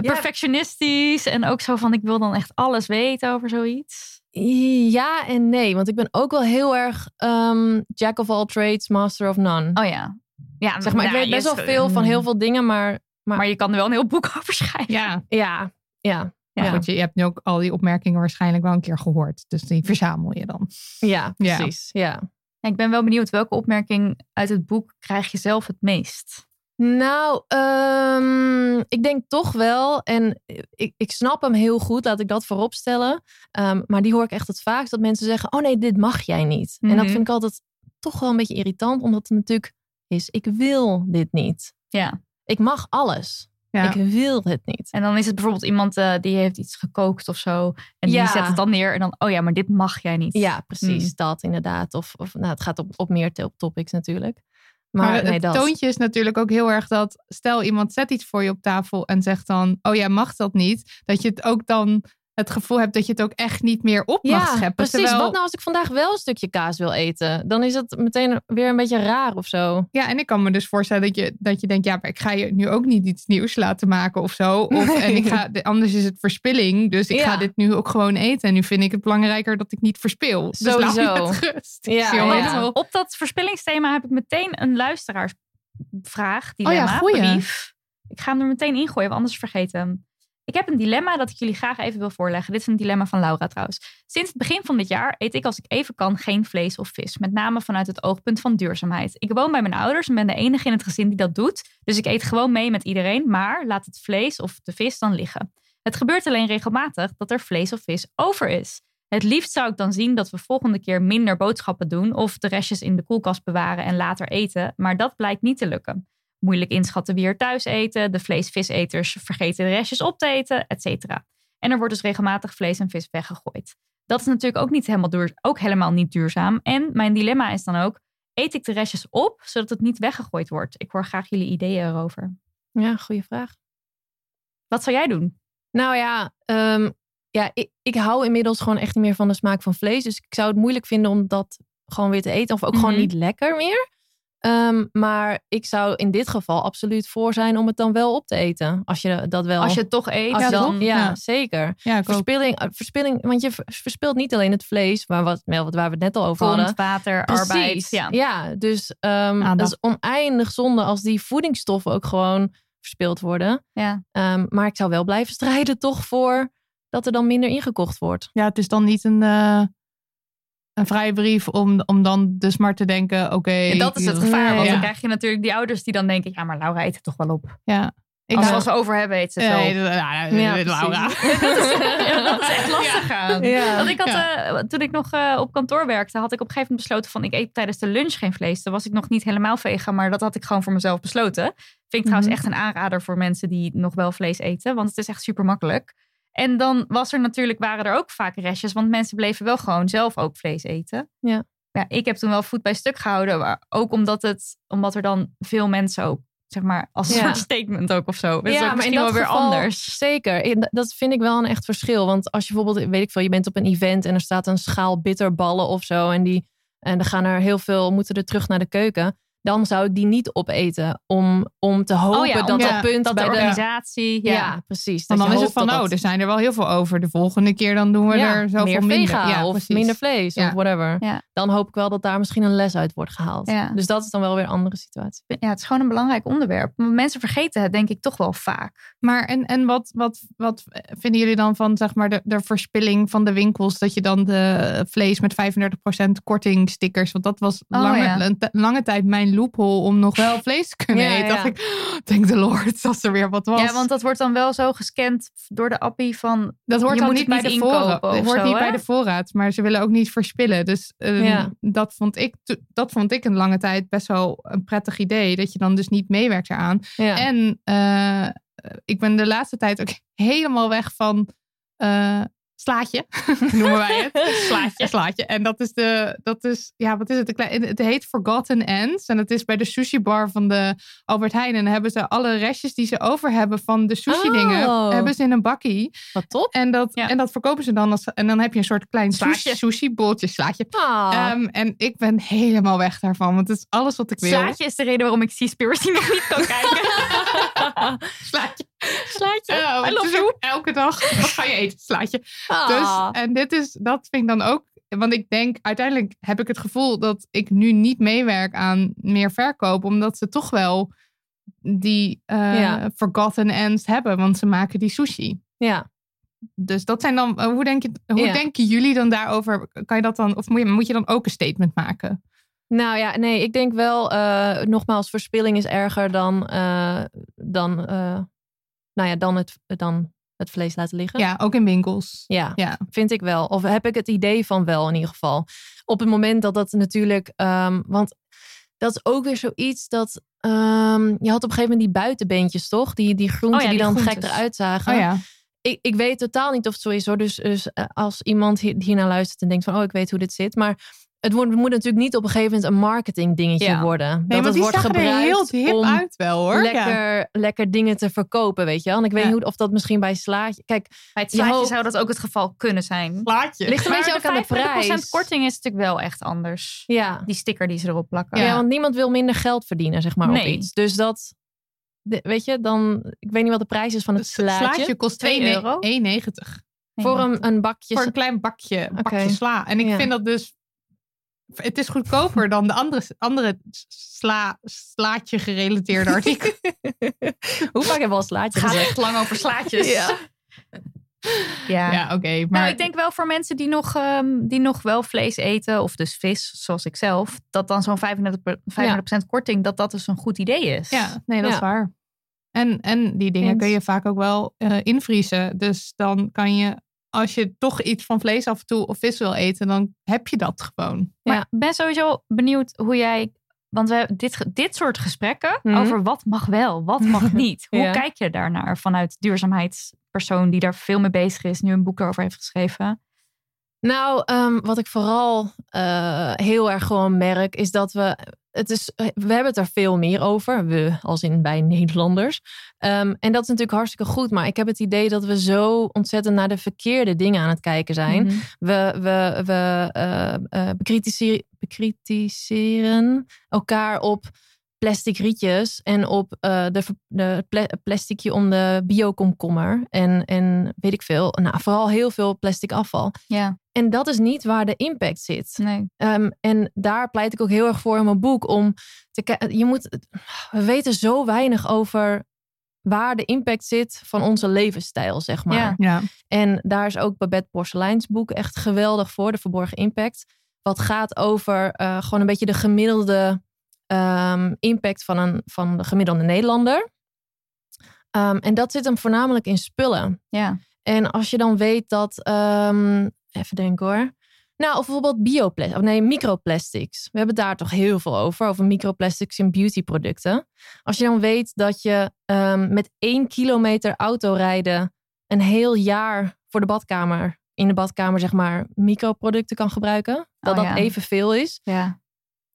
Ja. Perfectionistisch en ook zo van ik wil dan echt alles weten over zoiets. Ja en nee, want ik ben ook wel heel erg ehm, jack of all trades, master of none. Oh ja. Ja zeg maar, ik nou, weet best wel veel van heel veel dingen, maar Maar je kan er wel een heel boek over schrijven. Ja, ja, ja, maar Ja. goed, je, je hebt nu ook al die opmerkingen waarschijnlijk wel een keer gehoord. Dus die verzamel je dan. ja, precies. Ja. Ja, Ik ben wel benieuwd welke opmerking uit het boek krijg je zelf het meest? Nou, ehm, ik denk toch wel, en ik, ik snap hem heel goed, laat ik dat voorop stellen. Ehm, maar die hoor ik echt het vaakst, dat mensen zeggen, oh nee, dit mag jij niet. En dat Mhm. vind ik altijd toch wel een beetje irritant, omdat het natuurlijk is, ik wil dit niet. Ja. Ik mag alles. Ja. Ik wil het niet. En dan is het bijvoorbeeld iemand eh, die heeft iets gekookt of zo. En die Ja. zet het dan neer en dan, oh ja, maar dit mag jij niet. Ja, precies, Mm. dat inderdaad. Of, of nou, het gaat op, op meer to- topics natuurlijk. Maar, Maar, het dat. toontje is natuurlijk ook heel erg dat, stel iemand zet iets voor je op tafel en zegt dan, oh jij mag dat niet. Dat je het ook dan het gevoel hebt dat je het ook echt niet meer op mag Ja, scheppen. precies. Terwijl- Wat nou als ik vandaag wel een stukje kaas wil eten? Dan is het meteen weer een beetje raar of zo. Ja, en ik kan me dus voorstellen dat je, dat je denkt, ja, maar ik ga je nu ook niet iets nieuws laten maken of zo. Of, Nee. En ik ga, de- anders is het verspilling, dus ik Ja. ga dit nu ook gewoon eten. En nu vind ik het belangrijker dat ik niet verspil. Dus Sowieso. rust. Ja, Op dat verspillingsthema heb ik meteen een luisteraarsvraag, Oh ja, dilemma, goeie. brief. Ik ga hem er meteen ingooien, want anders vergeet hem. Ik heb een dilemma dat ik jullie graag even wil voorleggen. Dit is een dilemma van Laura trouwens. Sinds het begin van dit jaar eet ik als ik even kan geen vlees of vis. Met name vanuit het oogpunt van duurzaamheid. Ik woon bij mijn ouders en ben de enige in het gezin die dat doet. Dus ik eet gewoon mee met iedereen, maar laat het vlees of de vis dan liggen. Het gebeurt alleen regelmatig dat er vlees of vis over is. Het liefst zou ik dan zien dat we volgende keer minder boodschappen doen of de restjes in de koelkast bewaren en later eten, maar dat blijkt niet te lukken. Moeilijk inschatten wie er thuis eten, de vlees-viseters vergeten de restjes op te eten, etc. En er wordt dus regelmatig vlees en vis weggegooid. Dat is natuurlijk ook, niet helemaal duur, ook helemaal niet duurzaam. En mijn dilemma is dan ook, eet ik de restjes op zodat het niet weggegooid wordt? Ik hoor graag jullie ideeën erover. Ja, goede vraag. Wat zou jij doen? Nou ja, ehm, ja ik, ik hou inmiddels gewoon echt niet meer van de smaak van vlees. Dus ik zou het moeilijk vinden om dat gewoon weer te eten. Of ook gewoon Mhm. niet lekker meer. Ehm, maar ik zou in dit geval absoluut voor zijn om het dan wel op te eten. Als je dat wel... Als je het toch eet, als je dan... ja, Ja. zeker. Ja, ook. Verspilling, eh, verspilling, want je ver- verspilt niet alleen het vlees, maar wat, waar we het net al over hadden. Water, Precies. arbeid. Ja. Ja, dus Aandacht. dat is oneindig zonde als die voedingsstoffen ook gewoon verspild worden. Ja. Ehm, maar ik zou wel blijven strijden toch voor dat er dan minder ingekocht wordt. Ja, het is dan niet een, eh, een vrije brief om, om dan dus maar te denken, oké. En dat is het gevaar, want Ja. dan krijg je natuurlijk die ouders die dan denken, ja, maar Laura eet het toch wel op. Ja. Ik Als we het over hebben, eet ze het wel Nee, op. dat- ja, Ja, ja, Laura. dat, is, ja, dat is echt lastig aan. Ja. Want ik had, Ja. eh, toen ik nog eh, op kantoor werkte, had ik op een gegeven moment besloten van ik eet tijdens de lunch geen vlees. Toen was ik nog niet helemaal vegan, maar dat had ik gewoon voor mezelf besloten. Vind ik trouwens Mhm. echt een aanrader voor mensen die nog wel vlees eten. Want het is echt super makkelijk. En dan was er natuurlijk, waren er ook vaak restjes. Want mensen bleven wel gewoon zelf ook vlees eten. Ja. ja ik heb toen wel voet bij stuk gehouden. Maar ook omdat, het, omdat er dan veel mensen ook, zeg maar, als een Ja. soort statement ook of zo. Dus Ja, ook maar misschien in wel dat weer geval anders. Zeker. Dat vind ik wel een echt verschil. Want als je bijvoorbeeld, weet ik veel, je bent op een event en er staat een schaal bitterballen of zo. En, die, en dan gaan er heel veel, moeten er terug naar de keuken. Dan zou ik die niet opeten. Om, om te hopen Oh ja, dat dat punt Dat de bij de... organisatie, Ja, ja. precies. Want dan is het van, dat oh, dat- er zijn er wel heel veel over. De volgende keer dan doen we ja, er zoveel meer minder. vega of precies. minder vlees Ja. of whatever. Ja. Dan hoop ik wel dat daar misschien een les uit wordt gehaald. Ja. Dus dat is dan wel weer een andere situatie. ja, het is gewoon een belangrijk onderwerp. Maar Mensen vergeten het denk ik toch wel vaak. Maar en, en wat, wat, wat vinden jullie dan van zeg maar, de, de verspilling van de winkels? Dat je dan de vlees met 35% korting stickers. Want dat was Oh, lange, ja. een t- lange tijd mijn loophole om nog wel vlees te kunnen Ja, eten. Dacht ik, thank the Lord, als er weer wat was. Ja, want dat wordt dan wel zo gescand door de appie van... dat hoort dan niet bij de voorraad. hoort niet hè? bij de voorraad, maar ze willen ook niet verspillen. Dus Ja. dat, vond ik, dat vond ik een lange tijd best wel een prettig idee. Dat je dan dus niet meewerkt eraan. En eh, ik ben de laatste tijd ook helemaal weg van eh, slaatje, noemen wij het. slaatje. slaatje. En dat is de, dat is, ja, wat is het? Het heet Forgotten Ends. En het is bij de sushi bar van de Albert Heijn. En dan hebben ze alle restjes die ze over hebben van de sushi dingen, Oh. hebben ze in een bakkie. Wat top. En dat, Ja. en dat verkopen ze dan als, en dan heb je een soort klein Slaatje. sushi, bolletje slaatje. Ah. Ehm, en ik ben helemaal weg daarvan, want het is alles wat ik wil. Slaatje is de reden waarom ik Seaspiracy nog niet kan kijken. Slaatje. Slaatje. I love you. Elke dag. Wat ga je eten? Slaatje. Ah. Dus, en dit is, dat vind ik dan ook. Want ik denk, uiteindelijk heb ik het gevoel dat ik nu niet meewerk aan meer verkoop. Omdat ze toch wel die eh, Ja. forgotten ends hebben. Want ze maken die sushi. Ja. Dus dat zijn dan, eh, hoe, denk je, hoe Ja. denken jullie dan daarover? Kan je dat dan, of moet je, moet je dan ook een statement maken? Nou ja, nee, ik denk wel, eh, nogmaals, verspilling is erger dan, dan, eh, nou ja, dan, het, dan het vlees laten liggen. Ja, ook in winkels. Ja, Ja. vind ik wel. Of heb ik het idee van wel in ieder geval. Op het moment dat dat natuurlijk, ehm, want dat is ook weer zoiets dat, ehm, je had op een gegeven moment die buitenbeentjes toch? Die, die groenten Oh ja, die, die dan gek eruit zagen. Oh ja. ik, ik weet totaal niet of het zo is hoor. Dus, dus eh, als iemand hier, hiernaar luistert en denkt van, oh, ik weet hoe dit zit. Maar het wordt, moet natuurlijk niet op een gegeven moment een marketing dingetje Ja. worden. Nee, dat het die wordt er gebruikt heel hip om uit wel hoor. Ja. lekker, lekker dingen te verkopen, weet je wel. En ik weet Ja. niet hoe, of dat misschien bij slaatje... Kijk, Bij het Je slaatje hoopt- zou dat ook het geval kunnen zijn. Plaatje. ligt een Maar beetje ook aan de 35% prijs. korting is natuurlijk wel echt anders. Ja. Die sticker die ze erop plakken. Ja. Ja. want niemand wil minder geld verdienen, zeg maar, op Nee. iets. Dus dat... de- weet je, dan... Ik weet niet wat de prijs is van het Het slaatje. slaatje kost 2 Twee euro. euro? 1,90. Voor een, een bakje... Voor een klein bakje, bakje sla. En ik Ja. vind dat dus... Het is goedkoper dan de andere, andere sla, slaatje gerelateerde artikelen. Hoe vaak hebben we al slaatje Het gaat echt lang over slaatjes. Ja. ja. Ja, oké. maar Nou, ik denk wel voor mensen die nog, ehm, die nog wel vlees eten, of dus vis, zoals ik zelf, dat dan zo'n 35%, per- 35% korting, dat dat dus een goed idee is. Ja, nee, dat Ja. is waar. En, en die dingen Eens. kun je vaak ook wel eh, invriezen. Dus dan kan je, als je toch iets van vlees af en toe of vis wil eten, dan heb je dat gewoon. Maar Ja. ik ben sowieso benieuwd hoe jij. Want we hebben dit, dit soort gesprekken Mhm. over wat mag wel, wat mag niet. Hoe Ja. kijk je daarnaar vanuit duurzaamheidspersoon die daar veel mee bezig is, nu een boek erover heeft geschreven? Nou, ehm, wat ik vooral eh, heel erg gewoon merk, is dat we. Het is, we hebben het er veel meer over. We, als in bij Nederlanders. Ehm, en dat is natuurlijk hartstikke goed. Maar ik heb het idee dat we zo ontzettend naar de verkeerde dingen aan het kijken zijn. Mhm. We, we, we eh, eh, bekritiseren elkaar op plastic rietjes en op eh, de, de pla- plasticje om de biokomkommer. En, en weet ik veel. Nou, vooral heel veel plastic afval. Ja, En dat is niet waar de impact zit. nee. Ehm, en daar pleit ik ook heel erg voor in mijn boek. Om te kijken. Je moet. We weten zo weinig over waar de impact zit van onze levensstijl, zeg maar. Ja. Ja. En daar is ook Babette Porcelijns boek echt geweldig voor, De Verborgen Impact. Wat gaat over eh, gewoon een beetje de gemiddelde ehm, impact van, een, van de gemiddelde Nederlander. Ehm, en dat zit hem voornamelijk in spullen. Ja. En als je dan weet dat, ehm, even denken hoor. Nou, of bijvoorbeeld bioplastics, of nee, microplastics. We hebben daar toch heel veel over, over microplastics in beautyproducten. Als je dan weet dat je met één kilometer autorijden een heel jaar voor de badkamer, in de badkamer zeg maar, microproducten kan gebruiken, dat Oh, dat ja. evenveel is. Ja.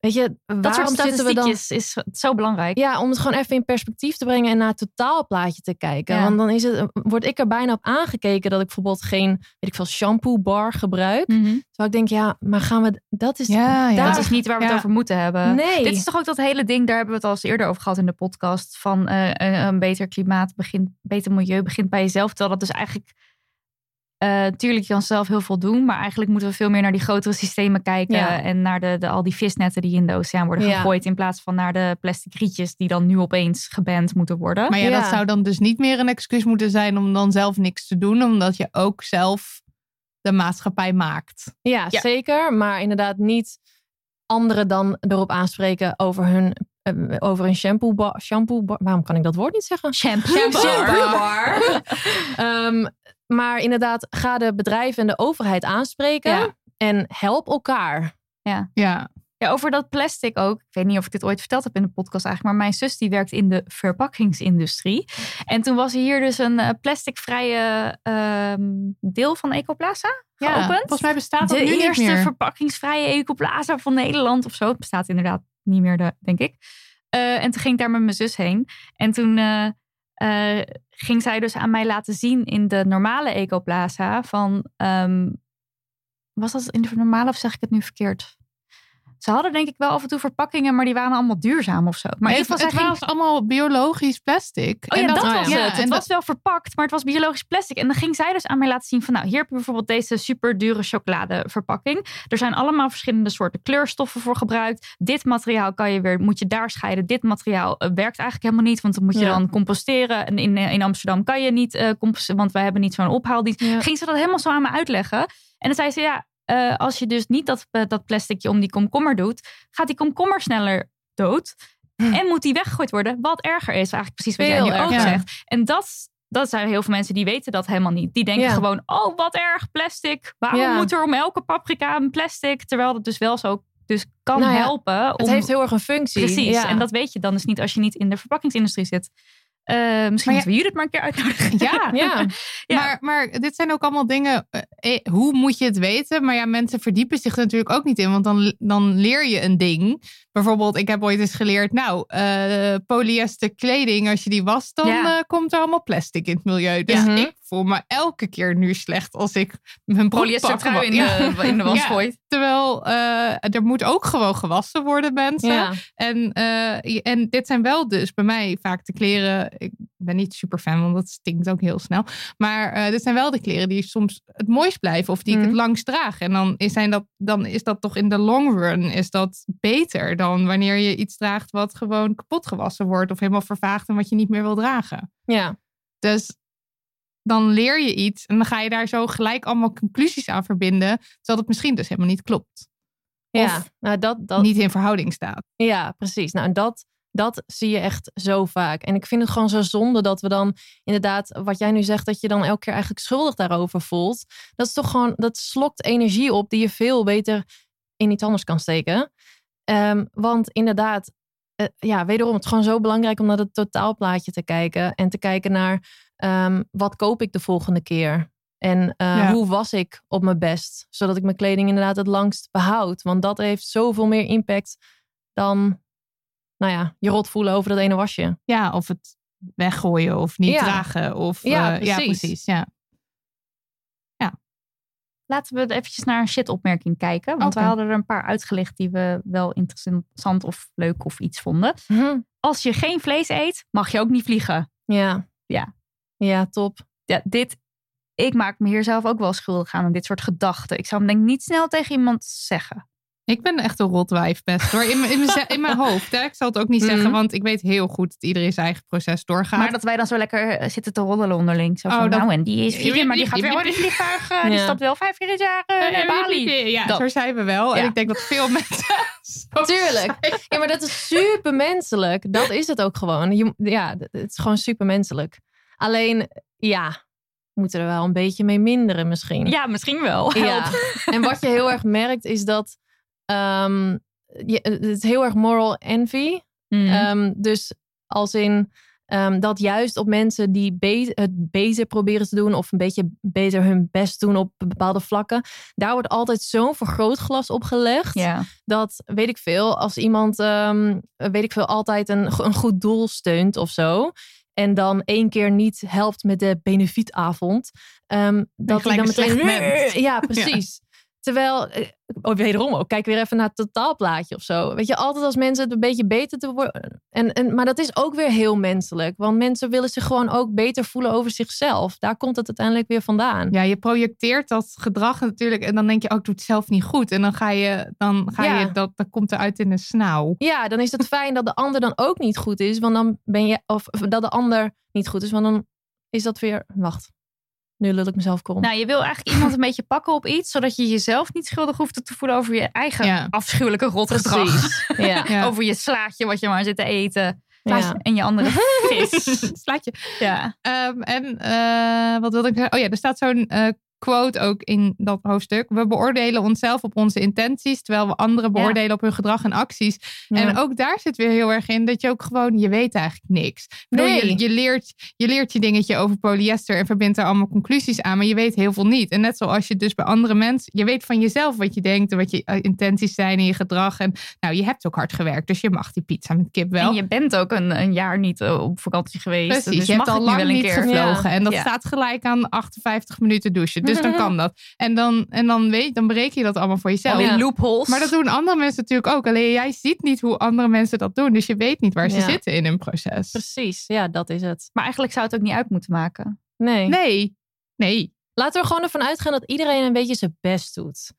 Weet je, Dat waarom soort zitten we dan... is zo belangrijk. Ja, om het gewoon even in perspectief te brengen en naar het totaalplaatje te kijken. Ja. Want dan is het, word ik er bijna op aangekeken dat ik bijvoorbeeld geen, weet ik veel, shampoo bar gebruik. Terwijl ik denk, ja, maar gaan we, dat is, Ja, ja. Dat is niet waar we het Ja. over moeten hebben. nee. Dit is toch ook dat hele ding, daar hebben we het al eens eerder over gehad in de podcast. Van eh, een, een beter klimaat begint, beter milieu begint bij jezelf. Terwijl dat dus eigenlijk, eh tuurlijk, je kan zelf heel veel doen. Maar eigenlijk moeten we veel meer naar die grotere systemen kijken. Ja. En naar de, de, al die visnetten die in de oceaan worden Ja. gegooid. In plaats van naar de plastic rietjes die dan nu opeens geband moeten worden. Maar ja, Ja. dat zou dan dus niet meer een excuus moeten zijn om dan zelf niks te doen, omdat je ook zelf de maatschappij maakt. Ja, Ja. zeker. Maar inderdaad niet anderen dan erop aanspreken over hun, eh, over een shampoo bar, shampoo bar. Waarom kan ik dat woord niet zeggen? Shampoo bar. bar. Ehm, maar inderdaad, ga de bedrijven en de overheid aanspreken. Ja. En help elkaar. Ja, Ja, over dat plastic ook. Ik weet niet of ik dit ooit verteld heb in de podcast eigenlijk. Maar mijn zus die werkt in de verpakkingsindustrie. En toen was hier dus een eh, plasticvrije ehm, deel van Ecoplaza ja. geopend. Volgens mij bestaat dat de nu niet eerste meer. verpakkingsvrije Ecoplaza van Nederland of zo. Het bestaat inderdaad niet meer, de, denk ik. Eh, en toen ging ik daar met mijn zus heen. En toen eh, eh, ging zij dus aan mij laten zien in de normale Ecoplaza van... ehm, was dat in de normale of zeg ik het nu verkeerd? Ze hadden denk ik wel af en toe verpakkingen, maar die waren allemaal duurzaam of zo. Maar het, ging- was allemaal biologisch plastic. Oh ja, dat, oh ja. was ja, het. en Het dat- was wel verpakt, maar het was biologisch plastic. En dan ging zij dus aan mij laten zien van... nou, hier heb je bijvoorbeeld deze super dure chocoladeverpakking. Er zijn allemaal verschillende soorten kleurstoffen voor gebruikt. Dit materiaal kan je weer, moet je daar scheiden. Dit materiaal eh, werkt eigenlijk helemaal niet, want dan moet je Ja. dan composteren. En in, eh, in Amsterdam kan je niet eh composteren, want wij hebben niet zo'n ophaaldienst. Ging ze dat helemaal zo aan me uitleggen. En dan zei ze, ja, eh, als je dus niet dat, eh, dat plasticje om die komkommer doet... gaat die komkommer sneller dood. En moet die weggegooid worden, wat erger is. Eigenlijk precies wat jij ook zegt. En dat, dat zijn heel veel mensen die weten dat helemaal niet. Die denken Ja. gewoon, oh wat erg, plastic. Waarom Ja. moet er om elke paprika een plastic? Terwijl dat dus wel zo dus kan Nou helpen. Het om- heeft heel erg een functie. Precies, en dat weet je dan dus niet als je niet in de verpakkingsindustrie zit. Eh, misschien moeten we Judith maar een keer uitnodigen. Ja, Ja. Ja. Maar, maar dit zijn ook allemaal dingen. eh, eh, hoe moet je het weten? Maar ja, mensen verdiepen zich er natuurlijk ook niet in. Want dan, dan leer je een ding. Bijvoorbeeld, ik heb ooit eens geleerd. Nou, eh, polyester kleding, als je die wast, dan Ja. eh, komt er allemaal plastic in het milieu. Dus Ja. ik voel me elke keer nu slecht als ik mijn Polyester trui in de, in de was Ja. gooit. Terwijl eh, er moet ook gewoon gewassen worden, mensen. En, en dit zijn wel dus bij mij vaak de kleren. Ik ben niet super fan, want dat stinkt ook heel snel. Maar dit zijn wel de kleren die soms het mooist blijven of die ik Mhm. het langst draag. En dan is, zijn dat, dan is dat toch in de long run is dat beter dan wanneer je iets draagt wat gewoon kapot gewassen wordt of helemaal vervaagt en wat je niet meer wil dragen. Ja. Dus dan leer je iets en dan ga je daar zo gelijk allemaal conclusies aan verbinden, terwijl het misschien dus helemaal niet klopt. Ja. Of Nou, dat, dat, niet in verhouding staat. Ja, precies. Nou, en dat, dat zie je echt zo vaak. En ik vind het gewoon zo zonde dat we dan inderdaad, wat jij nu zegt, dat je dan elke keer eigenlijk schuldig daarover voelt. Dat is toch gewoon, dat slokt energie op die je veel beter in iets anders kan steken. Ehm, want inderdaad, eh, ja, wederom, het is gewoon zo belangrijk om naar het totaalplaatje te kijken. En te kijken naar ehm, wat koop ik de volgende keer. En eh, Ja. hoe was ik op mijn best? Zodat ik mijn kleding inderdaad het langst behoud. Want dat heeft zoveel meer impact dan nou ja, je rot voelen over dat ene wasje. Ja, of het weggooien of niet Ja. dragen. Of, Ja, eh, ja, precies. precies. Ja. Laten we eventjes naar een shit-opmerking kijken. Want we hadden er een paar uitgelicht die we wel interessant of leuk of iets vonden. Als je geen vlees eet, mag je ook niet vliegen. Ja. Ja. Ja, top. Ja, dit, ik maak me hier zelf ook wel schuldig aan, aan dit soort gedachten. Ik zou hem denk ik niet snel tegen iemand zeggen. Ik ben echt een rotwijf best hoor. In, mijn- in, mijn, in mijn hoofd. Hè? Ik zal het ook niet zeggen, Mhm. want ik weet heel goed dat iedereen zijn eigen proces doorgaat. Maar dat wij dan zo lekker eh, zitten te roddelen onderling. Zo Oh, van, dat- nou, en die is vliegen, maar die gaat wel in het vliegtuig. eh, Die Ja. stapt wel vijf keer in het jaar eh, naar Bali. Ja, Dat. zo zijn we wel. En Ja. ik denk dat veel mensen. Tuurlijk. zijn. Ja, maar dat is super menselijk. Dat is het ook gewoon. Je, ja, het is gewoon super menselijk. Alleen, ja, moeten er wel een beetje mee minderen misschien. Ja, misschien wel. Ja. En wat je heel erg merkt is dat ehm, je, het is heel erg moral envy. Mm. Ehm, dus als in ehm, dat juist op mensen die be- het beter proberen te doen of een beetje beter hun best doen op bepaalde vlakken, daar wordt altijd zo'n vergrootglas op gelegd. ja. Dat weet ik veel, als iemand, weet ik veel, altijd een, een goed doel steunt of zo. En dan één keer niet helpt met de benefietavond. dat hij dan meteen. Ja, precies. Terwijl, eh, oh, wederom ook, kijk weer even naar het totaalplaatje of zo. Weet je, altijd als mensen het een beetje beter te worden. En, en, maar dat is ook weer heel menselijk. Want mensen willen zich gewoon ook beter voelen over zichzelf. Daar komt het uiteindelijk weer vandaan. Ja, je projecteert dat gedrag natuurlijk. En dan denk je, ook, oh, doe het zelf niet goed. En dan ga je, dan ga Ja. je dat, dat komt eruit in de snauw. Ja, dan is het fijn dat de ander dan ook niet goed is. Want dan ben je, of dat de ander niet goed is. Want dan is dat weer, wacht. Nu lul ik mezelf krom. Nou, je wil eigenlijk iemand een beetje pakken op iets, zodat je jezelf niet schuldig hoeft te voelen over je eigen Ja. afschuwelijke rotgedrag. Ja. Ja. Over je slaatje wat je maar zit te eten. Ja. En je andere vis. Slaat je. Ja. Ehm, en eh, wat wilde ik zeggen? Oh ja, er staat zo'n eh, quote ook in dat hoofdstuk. We beoordelen onszelf op onze intenties, terwijl we anderen beoordelen op hun gedrag en acties. Ja. En ook daar zit weer heel erg in dat je ook gewoon, je weet eigenlijk niks. Bedoel, je, je, leert, je leert je dingetje over polyester en verbindt er allemaal conclusies aan, maar je weet heel veel niet. En net zoals je dus bij andere mensen, je weet van jezelf wat je denkt en wat je eh, intenties zijn in je gedrag. En nou, je hebt ook hard gewerkt, dus je mag die pizza met kip wel. En je bent ook een, een jaar niet eh, op vakantie geweest. Precies, dus je hebt mag al het nu lang wel een niet keer. gevlogen. Ja. En dat staat gelijk aan 58 minuten douchen. Dus dan kan dat. En dan, en dan, weet, dan bereken je dat allemaal voor jezelf. Alweer Ja. loopholes. Maar dat doen andere mensen natuurlijk ook. Alleen jij ziet niet hoe andere mensen dat doen. Dus je weet niet waar ze Ja. zitten in hun proces. Precies, ja, dat is het. Maar eigenlijk zou het ook niet uit moeten maken. Nee. Nee, nee. Laten we er gewoon ervan uitgaan dat iedereen een beetje zijn best doet.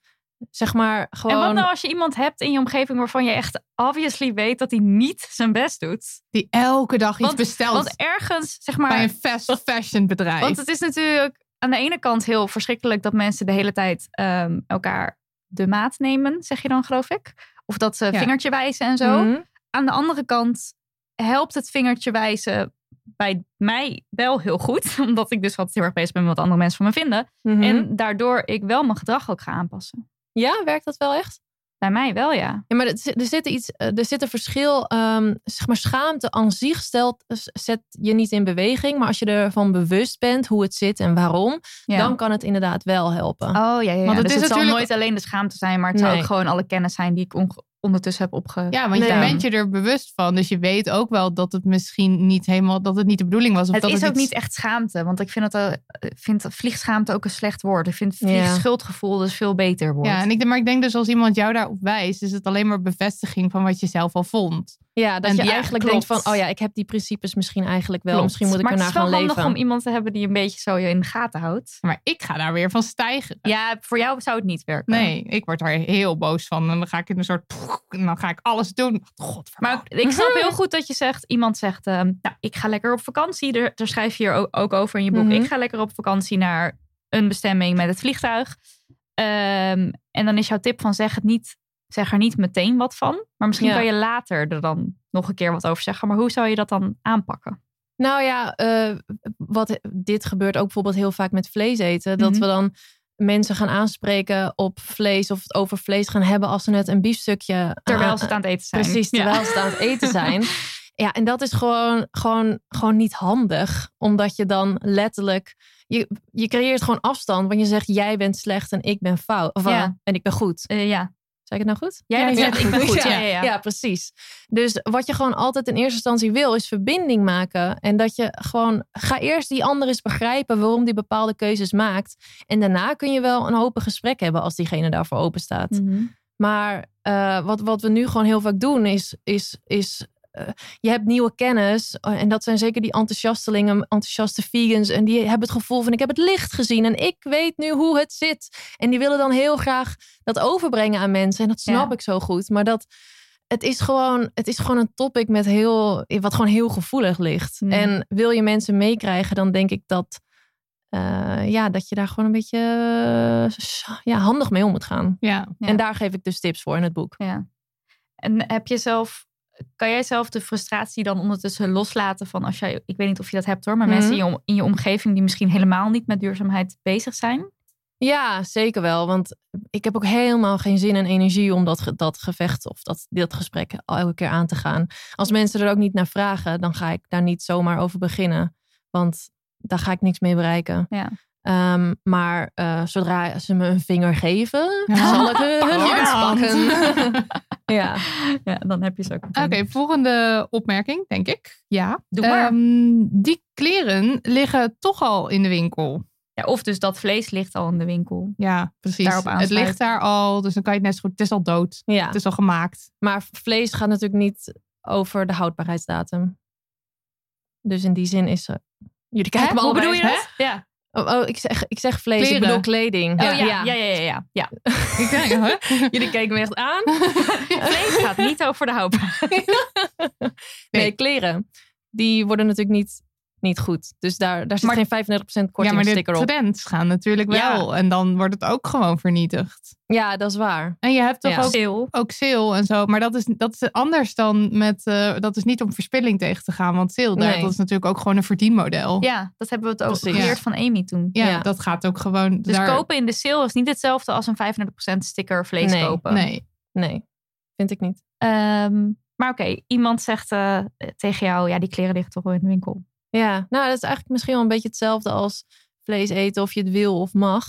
Zeg maar gewoon. En wat nou als je iemand hebt in je omgeving waarvan je echt obviously weet dat hij niet zijn best doet? Die elke dag iets Want- bestelt Want ergens, zeg maar, bij een fast fashion bedrijf. Want het is natuurlijk aan de ene kant heel verschrikkelijk dat mensen de hele tijd ehm, elkaar de maat nemen, zeg je dan, geloof ik. Of dat ze Ja. vingertje wijzen en zo. Mhm. Aan de andere kant helpt het vingertje wijzen bij mij wel heel goed. Omdat ik dus wat heel erg bezig ben met wat andere mensen van me vinden. Mhm. En daardoor ik wel mijn gedrag ook ga aanpassen. Ja, werkt dat wel echt? Bij mij wel, ja. Ja, maar er zit, er zit iets, eh, er zit een verschil. ehm, zeg maar, schaamte aan zich stelt, zet je niet in beweging. Maar als je ervan bewust bent hoe het zit en waarom, ja. dan kan het inderdaad wel helpen. Oh ja, ja, ja. Want het dus is het zal natuurlijk- nooit alleen de schaamte zijn, maar het zou ook gewoon alle kennis zijn die ik onge- ondertussen heb opge. ja, want je bent je er bewust van. Dus je weet ook wel dat het misschien niet helemaal, dat het niet de bedoeling was. Of Het dat is het ook iets- niet echt schaamte, want ik vind, het, eh, vind vliegschaamte ook een slecht woord. Ik vind vliegschuldgevoel dus veel beter woord. Ja, en ik, maar ik denk dus als iemand jou daarop wijst, is het alleen maar bevestiging van wat je zelf al vond. Ja, dat En je eigenlijk klopt. denkt van, oh ja, ik heb die principes misschien eigenlijk wel. Klopt. Misschien moet ik maar het ernaar is wel gaan handig leven. om iemand te hebben die een beetje zo je in de gaten houdt. Maar ik ga daar weer van stijgen. Ja, voor jou zou het niet werken. Nee, ik word daar heel boos van. En dan ga ik in een soort. En dan ga ik alles doen. Godverdomme. Maar ik snap heel goed dat je zegt, iemand zegt, ehm, nou, ik ga lekker op vakantie. Daar, daar schrijf je hier ook, ook over in je boek. Mhm. Ik ga lekker op vakantie naar een bestemming met het vliegtuig. Ehm, en dan is jouw tip van zeg het niet, zeg er niet meteen wat van. Maar misschien Ja. kan je later er dan nog een keer wat over zeggen. Maar hoe zou je dat dan aanpakken? Nou ja, eh, wat, dit gebeurt ook bijvoorbeeld heel vaak met vlees eten. Dat Mhm. we dan mensen gaan aanspreken op vlees of het over vlees gaan hebben als ze net een biefstukje... Terwijl aan- ze het aan het eten zijn. Precies, Ja. terwijl ze het aan het eten zijn. Ja, en dat is gewoon, gewoon, gewoon niet handig. Omdat je dan letterlijk... Je, je creëert gewoon afstand. Want je zegt, jij bent slecht en ik ben fout. Of, Ja. eh, en ik ben goed. Eh, ja. Zeg ik het nou goed? Jij Ja, ik ben goed. Ja, Ja, precies. Dus wat je gewoon altijd in eerste instantie wil, is verbinding maken. En dat je gewoon, ga eerst die ander eens begrijpen waarom die bepaalde keuzes maakt. En daarna kun je wel een open gesprek hebben als diegene daarvoor open staat. Mhm. Maar eh, wat, wat we nu gewoon heel vaak doen, is, is, is je hebt nieuwe kennis. eh, En dat zijn zeker die enthousiastelingen, enthousiaste vegans. En die hebben het gevoel van ik heb het licht gezien. En ik weet nu hoe het zit. En die willen dan heel graag dat overbrengen aan mensen. En dat snap Ja. ik zo goed. Maar dat, het, is gewoon, het is gewoon een topic met heel, wat gewoon heel gevoelig ligt. Mm. En wil je mensen meekrijgen, dan denk ik dat... eh, ja, dat je daar gewoon een beetje eh, ja, handig mee om moet gaan. Ja. Ja. En daar geef ik dus tips voor in het boek. Ja. En heb je zelf, kan jij zelf de frustratie dan ondertussen loslaten van als jij, ik weet niet of je dat hebt hoor, maar Mhm. mensen in je, in je omgeving die misschien helemaal niet met duurzaamheid bezig zijn? Ja, zeker wel. Want ik heb ook helemaal geen zin en energie om dat, dat gevecht of dat, dat gesprek elke keer aan te gaan. Als mensen er ook niet naar vragen, dan ga ik daar niet zomaar over beginnen. Want daar ga ik niks mee bereiken. Ja. Ehm, maar eh, zodra ze me een vinger geven, Ja. zal ik hun, hand je pakken. ja. Ja, dan heb je ze ook. Oké, volgende opmerking, denk ik. Ja. Doe maar. Ehm, die kleren liggen toch al in de winkel. Ja, of dus dat vlees ligt al in de winkel. Ja, precies. Het ligt daar al, dus dan kan je het net zo goed. Het is al dood. ja. Het is al gemaakt. Maar vlees gaat natuurlijk niet over de houdbaarheidsdatum. Dus in die zin is ze. Jullie kijken me allebei. bedoel je dat? Ja. Oh, oh, ik, zeg, ik zeg vlees, Kleren. ik bedoel kleding. Oh ja, ja, ja, ja, ja. ja. Huh? Jullie keken me echt aan. Vlees gaat niet over de. Nee, Nee. kleren. Die worden natuurlijk niet, niet goed. Dus daar, daar zit Maar- geen 35% Ja, maar de kortingsticker op. trends gaan natuurlijk Ja. wel. En dan wordt het ook gewoon vernietigd. Ja, dat is waar. En je hebt toch Ja. ook, Sale. ook sale en zo. Maar dat is, dat is anders dan met... eh, dat is niet om verspilling tegen te gaan. Want sale, daar, Nee. dat is natuurlijk ook gewoon een verdienmodel. Ja, dat hebben we het ook Precies. geleerd van Amy toen. Ja, Ja. dat gaat ook gewoon... Dus daar- kopen in de sale is niet hetzelfde als een 35% sticker vlees Nee. kopen. Nee. Nee, vind ik niet. Ehm, maar oké, iemand zegt eh, tegen jou, ja, die kleren liggen toch wel in de winkel. Ja, nou, dat is eigenlijk misschien wel een beetje hetzelfde als vlees eten of je het wil of mag.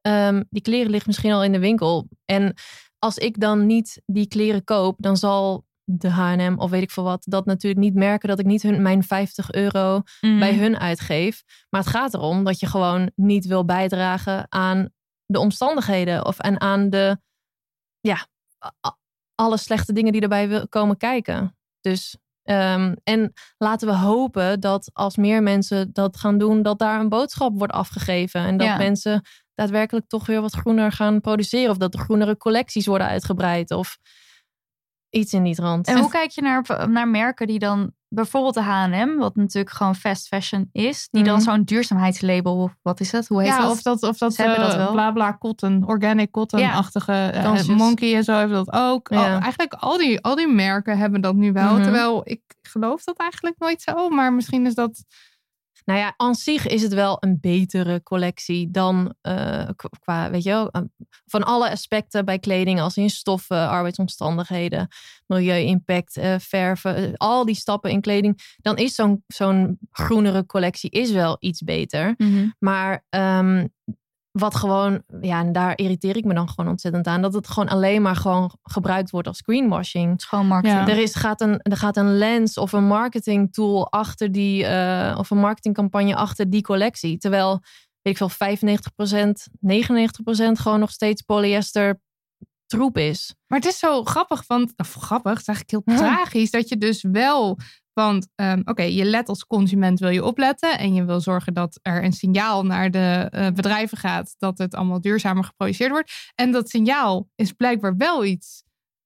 Ehm, die kleren liggen misschien al in de winkel. En als ik dan niet die kleren koop, dan zal de H&M of weet ik veel wat, dat natuurlijk niet merken dat ik niet hun, mijn 50 euro Mhm. bij hun uitgeef. Maar het gaat erom dat je gewoon niet wil bijdragen aan de omstandigheden of en aan de, ja, alle slechte dingen die erbij komen kijken. Dus, ehm, en laten we hopen dat als meer mensen dat gaan doen, dat daar een boodschap wordt afgegeven. En dat Ja. mensen daadwerkelijk toch weer wat groener gaan produceren. Of dat er groenere collecties worden uitgebreid. Of iets in die trant. En hoe kijk je naar, naar merken die dan, bijvoorbeeld de H&M, wat natuurlijk gewoon fast fashion is, die dan Mhm. zo'n duurzaamheidslabel, of wat is dat? Hoe heet Ja, dat? of dat, of dat, Ze hebben dat eh, wel. bla bla cotton, organic cotton-achtige eh, monkey en zo hebben dat ook. Al- eigenlijk al die, al die merken hebben dat nu wel. Mhm. Terwijl ik geloof dat eigenlijk nooit zo. Maar misschien is dat... Nou ja, aan zich is het wel een betere collectie dan eh, qua, weet je wel, eh, van alle aspecten bij kleding, als in stoffen, arbeidsomstandigheden, milieu-impact, eh, verven, eh, al die stappen in kleding, dan is zo'n zo'n groenere collectie is wel iets beter. Mhm. Maar ehm, wat gewoon, ja, en daar irriteer ik me dan gewoon ontzettend aan, dat het gewoon alleen maar gewoon gebruikt wordt als greenwashing. Schoonmarketing. Ja. Er, is, gaat een, er gaat een lens of een marketing tool achter die, eh, of een marketingcampagne achter die collectie. Terwijl, weet ik veel, 95%, 99% gewoon nog steeds polyester troep is. Maar het is zo grappig, want... Of grappig, het is eigenlijk heel tragisch. Dat je dus wel... Want ehm, oké, je let als consument wil je opletten. En je wil zorgen dat er een signaal naar de eh, bedrijven gaat. Dat het allemaal duurzamer geproduceerd wordt. En dat signaal is blijkbaar wel iets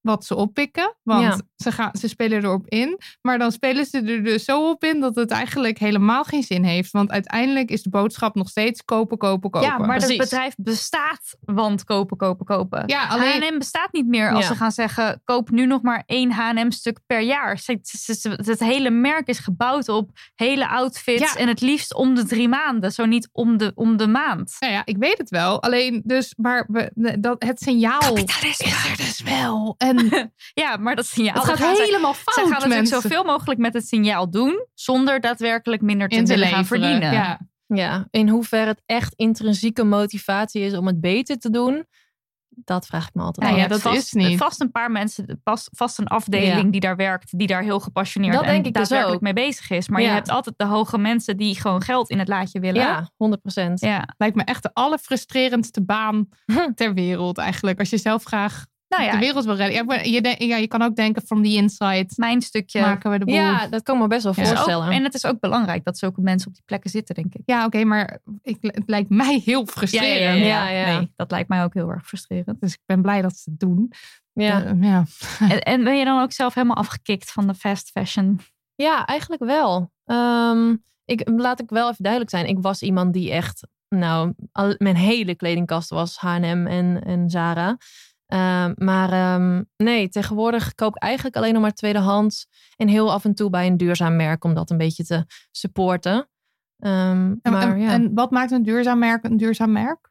wat ze oppikken. Want Ja. ze, gaan, ze spelen erop in. Maar dan spelen ze er dus zo op in dat het eigenlijk helemaal geen zin heeft. Want uiteindelijk is de boodschap nog steeds kopen, kopen, kopen. Ja, maar het bedrijf bestaat, want kopen, kopen, kopen. Ja, alleen... H&M bestaat niet meer als Ja. ze gaan zeggen, koop nu nog maar één H&M stuk per jaar. Het hele merk is gebouwd op hele outfits Ja. en het liefst om de drie maanden, zo niet om de, om de maand. Nou ja, ik weet het wel. Alleen dus, maar we, dat, het signaal is er dus wel. En Ja, maar dat signaal. het gaat gaan ze- helemaal Ze fout, gaan natuurlijk mensen. zoveel mogelijk met het signaal doen, zonder daadwerkelijk minder te willen gaan verdienen. Ja. Ja, in hoeverre het echt intrinsieke motivatie is om het beter te doen, dat vraag ik me altijd Nou ja, af. ja, dat vast, is niet. Vast een paar mensen, pas, vast een afdeling Ja. die daar werkt, die daar heel gepassioneerd Dat en denk ik dus daadwerkelijk ook. mee bezig is. Maar je hebt altijd de hoge mensen die gewoon geld in het laadje willen. Ja, 100%. ja. Lijkt me echt de allerfrustrerendste baan Hm. ter wereld eigenlijk. Als je zelf graag Nou de ja, wereld wil redden. Ja, maar je, denk- ja, je kan ook denken from the inside mijn stukje. maken we de boel. Ja, dat kan ik me best wel Ja. is ook- voorstellen. en het is ook belangrijk dat zulke mensen op die plekken zitten, denk ik. Ja, oké, maar ik, het lijkt mij heel frustrerend. ja, ja. Nee, dat lijkt mij ook heel erg frustrerend. Dus ik ben blij dat ze het doen. ja. Eh, ja. en, en ben je dan ook zelf helemaal afgekikt van de fast fashion? Ja, eigenlijk wel. Ehm, ik, laat ik wel even duidelijk zijn. Ik was iemand die echt, nou, al, mijn hele kledingkast was H&M en, en Zara. Ehm, maar ehm, nee, tegenwoordig koop ik eigenlijk alleen nog maar tweedehands. En heel af en toe bij een duurzaam merk om dat een beetje te supporten. Ehm, En, maar, en, ja. en wat maakt een duurzaam merk een duurzaam merk?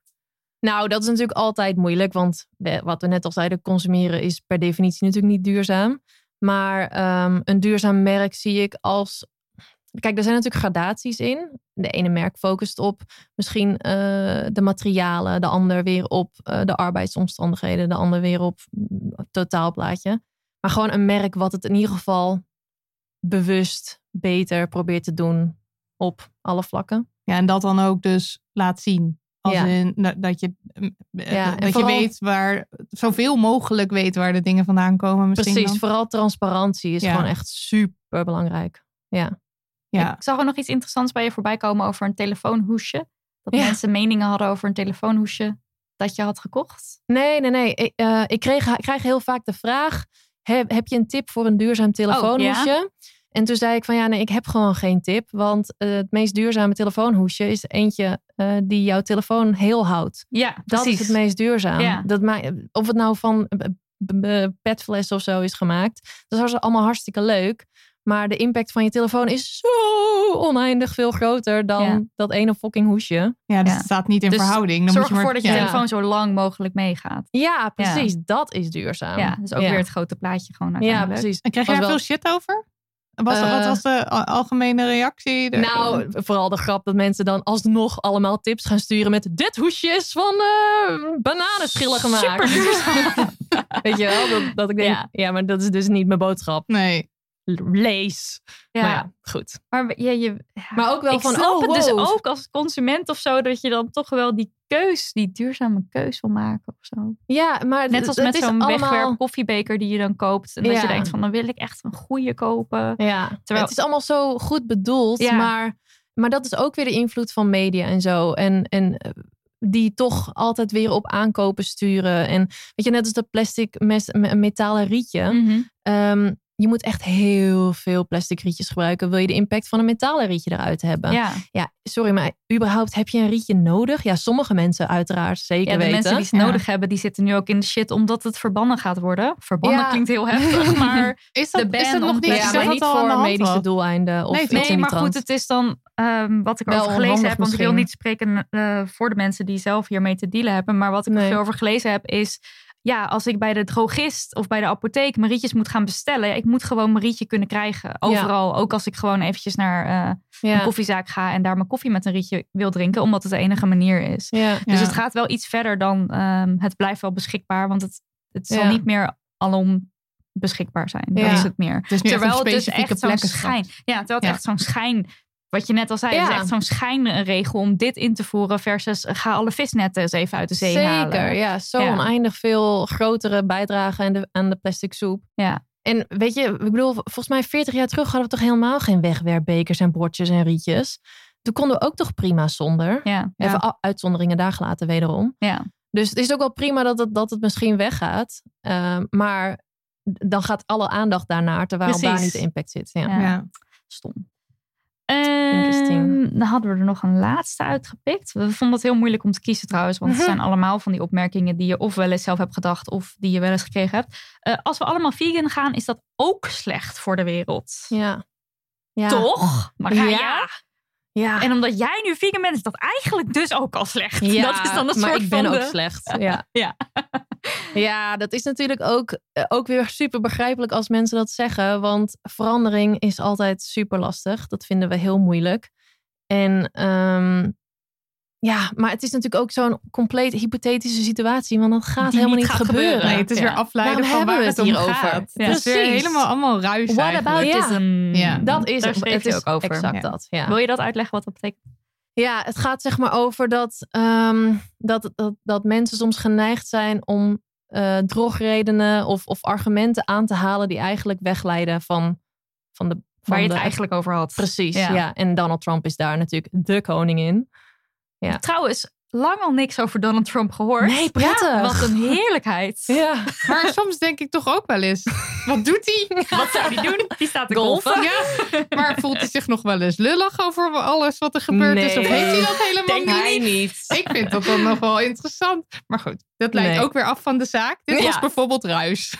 Nou, dat is natuurlijk altijd moeilijk. Want we- wat we net al zeiden, consumeren is per definitie natuurlijk niet duurzaam. Maar een duurzaam merk zie ik als. Kijk, er zijn natuurlijk gradaties in. De ene merk focust op misschien eh, de materialen, de ander weer op eh, de arbeidsomstandigheden, de ander weer op mm, het totaalplaatje. Maar gewoon een merk wat het in ieder geval bewust beter probeert te doen op alle vlakken. Ja, en dat dan ook dus laat zien. Als Ja. in dat- je, eh, Ja, dat je vooral- weet waar, zoveel mogelijk weet waar de dingen vandaan komen. Misschien Precies, dan. vooral transparantie is Ja. gewoon echt super belangrijk. Ja. Ja. Ik zag er nog iets interessants bij je voorbij komen over een telefoonhoesje. Dat Ja. mensen meningen hadden over een telefoonhoesje dat je had gekocht. Nee, nee, nee. Ik, eh, ik, kreeg, ik krijg heel vaak de vraag: heb, heb je een tip voor een duurzaam telefoonhoesje? En toen zei ik van ja, nee, ik heb gewoon geen tip. Want eh, het meest duurzame telefoonhoesje is eentje eh, die jouw telefoon heel houdt. Ja, Dat precies. is het meest duurzaam. Ja. Dat of het nou van petfles of zo is gemaakt. Dat is allemaal hartstikke leuk. Maar de impact van je telefoon is zo oneindig veel groter dan Ja. dat ene fucking hoesje. Ja, dus Ja. het staat niet in Dus verhouding. Dan Zorg moet je maar, ervoor dat je ja. telefoon zo lang mogelijk meegaat. Ja, precies. Dat is duurzaam. Ja, dus ook Ja. weer het grote plaatje gewoon Ja, precies. En krijg je daar wel- veel shit over? Was, Eh, wat was de al- algemene reactie? Er- Nou, vooral de grap dat mensen dan alsnog allemaal tips gaan sturen met dit hoesje is van eh bananenschillen gemaakt. Weet je wel? Dat, dat ik denk, Ja. ja. maar dat is dus niet mijn boodschap. nee. Lees. Ja. Maar ja, goed. Maar ja, je, ja. Maar ook wel ik van, snap oh, het dus ook als consument of zo, dat je dan toch wel die keus, die duurzame keus wil maken of zo. Ja, maar Net als met zo'n allemaal... wegwerp koffiebeker die je dan koopt. En dat je denkt van, dan wil ik echt een goede kopen. Ja, Terwijl- het is allemaal zo goed bedoeld, Ja. maar, maar dat is ook weer de invloed van media en zo. En, en eh, die toch altijd weer op aankopen sturen. En weet je, net als dat plastic mes, me- metalen rietje. Ehm, je moet echt heel veel plastic rietjes gebruiken. Wil je de impact van een metalen rietje eruit hebben? Ja. Ja, sorry, maar überhaupt heb je een rietje nodig? Ja, sommige mensen uiteraard zeker ja, de weten. mensen die het Ja. nodig hebben, die zitten nu ook in de shit omdat het verbannen gaat worden. Verbannen Ja. klinkt heel heftig, maar Is dat, De ban is dat nog niet? ja, maar niet voor medische doeleinden. Of Nee, iets toch? in Nee, maar goed, het is dan ehm, wat ik Wel over gelezen heb. Want ik wil niet spreken eh, voor de mensen die zelf hiermee te dealen hebben. Maar wat ik er veel over gelezen heb is... Ja, als ik bij de drogist of bij de apotheek mijn rietjes moet gaan bestellen. Ja, ik moet gewoon mijn rietje kunnen krijgen. Overal. Ook als ik gewoon eventjes naar eh, een koffiezaak ga en daar mijn koffie met een rietje wil drinken. Omdat het de enige manier is. Ja. Ja. Dus het gaat wel iets verder dan ehm, het blijft wel beschikbaar. Want het, het zal Ja. niet meer alom beschikbaar zijn. Ja. Dat is het meer. Het is Terwijl het dus specifieke echt zo'n plekken schijn. Ja, terwijl het Ja. echt zo'n schijn. Wat je net al zei, Ja. is echt zo'n schijnregel om dit in te voeren. Versus ga alle visnetten eens even uit de zee Zeker, halen. ja. Zo Ja. oneindig veel grotere bijdrage aan de, aan de plastic soep. Ja. En weet je, ik bedoel, volgens mij 40 jaar terug hadden we toch helemaal geen wegwerpbekers en bordjes en rietjes. Toen konden we ook toch prima zonder. Ja, Even uitzonderingen daar gelaten wederom. ja. Dus het is ook wel prima dat het, dat het misschien weggaat. Ehm, maar dan gaat alle aandacht daarnaar, terwijl Precies. daar niet de impact zit. Ja. Ja. stom. Ehm, dan hadden we er nog een laatste uitgepikt. We vonden het heel moeilijk om te kiezen trouwens. Want het Mhm. zijn allemaal van die opmerkingen die je of wel eens zelf hebt gedacht. Of die je wel eens gekregen hebt. Eh, als we allemaal vegan gaan, is dat ook slecht voor de wereld. Ja. Ja. Toch? Maar ja. Ja. Ja. En omdat jij nu vegan bent, is dat eigenlijk dus ook al slecht. Ja, dat is dan een maar soort ik ben ook de- slecht. Ja. Ja. ja, dat is natuurlijk ook, eh, ook weer super begrijpelijk als mensen dat zeggen. Want verandering is altijd super lastig. Dat vinden we heel moeilijk. En ehm, ja, maar het is natuurlijk ook zo'n compleet hypothetische situatie. Want dat gaat Die helemaal niet niet gaat gebeuren. gebeuren. Nee, het is Ja. weer afleiden van waar hebben het we om het over? gaat. Het is weer helemaal allemaal ruis What eigenlijk. about- Ja. Ja. Dat is Daar het. Het is ook over. exact Ja. dat. Ja. Wil je dat uitleggen wat dat betekent? Ja, het gaat zeg maar over dat, ehm, dat, dat, dat mensen soms geneigd zijn om eh drogredenen of, of argumenten aan te halen die eigenlijk wegleiden van, van de. Van Waar je het de- eigenlijk over had. Precies, Ja. ja. En Donald Trump is daar natuurlijk de koning in. Ja. Trouwens, lang al niks over Donald Trump gehoord. Nee, prettig. Wat een heerlijkheid. Ja. Maar soms denk ik toch ook wel eens, wat doet hij? Wat zou die doen? Die staat te Golfen. golfen. Ja, maar voelt hij zich nog wel eens lullig over alles wat er gebeurd is? Of heeft hij dat helemaal Denk niet? hij niet. Ik vind dat dan nog wel interessant. Maar goed, dat lijkt Nee. ook weer af van de zaak. Dit Ja. was bijvoorbeeld ruis.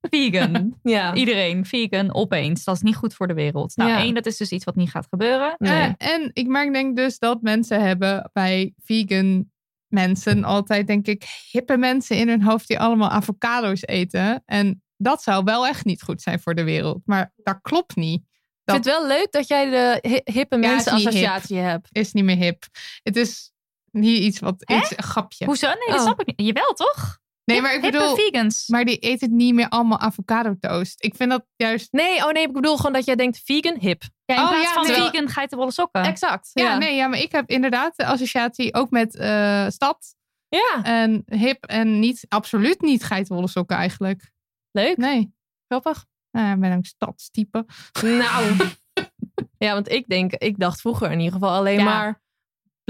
Vegan. Ja. Iedereen vegan opeens. Dat is niet goed voor de wereld. Nou, Ja. één, dat is dus iets wat niet gaat gebeuren. Nee. Eh, en ik merk denk dus dat mensen hebben bij vegan mensen altijd denk ik hippe mensen in hun hoofd die allemaal avocado's eten. En dat zou wel echt niet goed zijn voor de wereld. Maar dat klopt niet. Ik vind het wel leuk dat jij de hi- hippe Ja, niet mensenassociatie hebt. Is niet meer hip. Het is niet iets wat Hè? iets, een grapje. Hoezo? Nee, dat Oh. snap ik niet. Jawel, toch? Nee, maar ik bedoel, vegans. maar die eten niet meer allemaal avocado toast. Ik vind dat juist. Nee, oh nee, ik bedoel gewoon dat jij denkt vegan, hip. Ja, in Oh, plaats ja, van terwijl- vegan geitenwolle sokken. Exact. Ja, nee, ja, maar ik heb inderdaad de associatie ook met eh, stad Ja, en hip en niet, absoluut niet geitenwolle sokken eigenlijk. leuk. Nee. Grappig. Nou, ik ben ook stadstype. Nou. ja, want ik denk, ik dacht vroeger in ieder geval alleen Ja. maar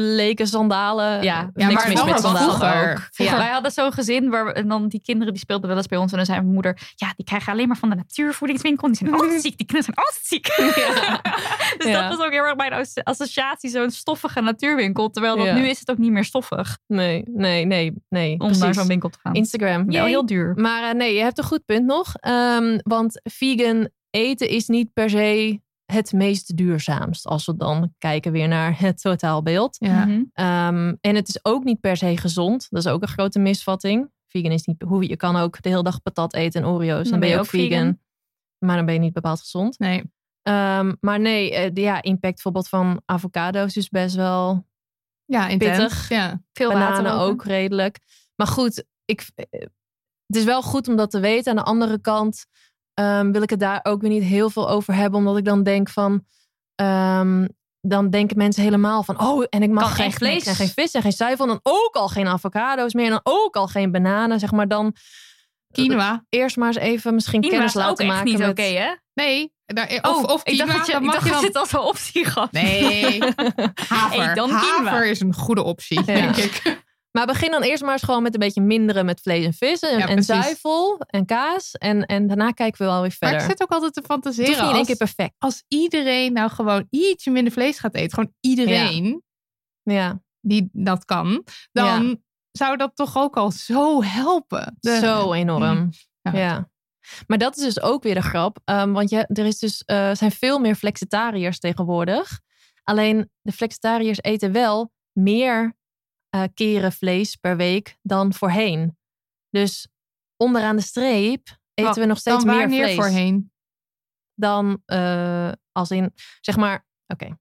bleke sandalen. Ja, ja, niks maar mis wel met sandalen vroeger. ook. Vroeger, Ja. Wij hadden zo'n gezin waar we- en dan die kinderen die speelden wel eens bij ons. En dan zei mijn moeder, ja, die krijgen alleen maar van de natuurvoedingswinkel. Die zijn altijd ziek, die kinderen zijn altijd ziek. dus Ja. dat was ook heel erg mijn as- associatie, zo'n stoffige natuurwinkel. Terwijl dat Ja. nu is het ook niet meer stoffig Nee, nee, nee, nee. om naar precies. zo'n winkel te gaan. Instagram. ja, Yay. heel duur. Maar eh, nee, je hebt een goed punt nog. Ehm, want vegan eten is niet per se het meest duurzaamst. Als we dan kijken weer naar het totaalbeeld. Ja. Mhm. Ehm, en het is ook niet per se gezond. Dat is ook een grote misvatting. Vegan is niet hoe je kan ook de hele dag patat eten en Oreo's. Dan, ben je ook vegan. Maar dan ben je niet bepaald gezond. Nee. Ehm, maar nee, eh, de ja, impact bijvoorbeeld van avocado's is best wel Ja, intens. Pittig. Ja. Veel bananen water ook redelijk. Maar goed, ik, eh, het is wel goed om dat te weten. Aan de andere kant ehm, wil ik het daar ook weer niet heel veel over hebben. Omdat ik dan denk van... ehm, dan denken mensen helemaal van... Oh, en ik mag Kan geen vlees en geen vis en geen zuivel. En dan ook al geen avocado's meer. En dan ook al geen bananen. Zeg maar dan Quinoa. eerst maar eens even misschien Quinoa kennis is ook laten echt maken niet met... oké, hè? Nee. Daar, of, Oh, of ik quinoa, dacht dat je, dan ik mag dacht je dat dan... je het als een optie gaf. Nee. Haver. Dan. Haver is een goede optie, Ja. denk ik. Maar begin dan eerst maar eens gewoon met een beetje minderen met vlees en vis. En, Ja, zuivel en kaas. En, en daarna kijken we wel weer Maar verder. ik zit ook altijd te fantaseren. niet in één keer perfect. als iedereen nou gewoon ietsje minder vlees gaat eten. Gewoon iedereen Ja. die dat kan. Dan zou dat toch ook al zo helpen. De- Zo enorm. Ja. Ja. Maar dat is dus ook weer de grap. ehm, want je, er is dus, eh, zijn veel meer flexitariërs tegenwoordig. Alleen de flexitariërs eten wel meer eh, keren vlees per week dan voorheen. Dus onderaan de streep eten we nog steeds Dan meer vlees. voorheen? Dan eh, als in, zeg maar, oké.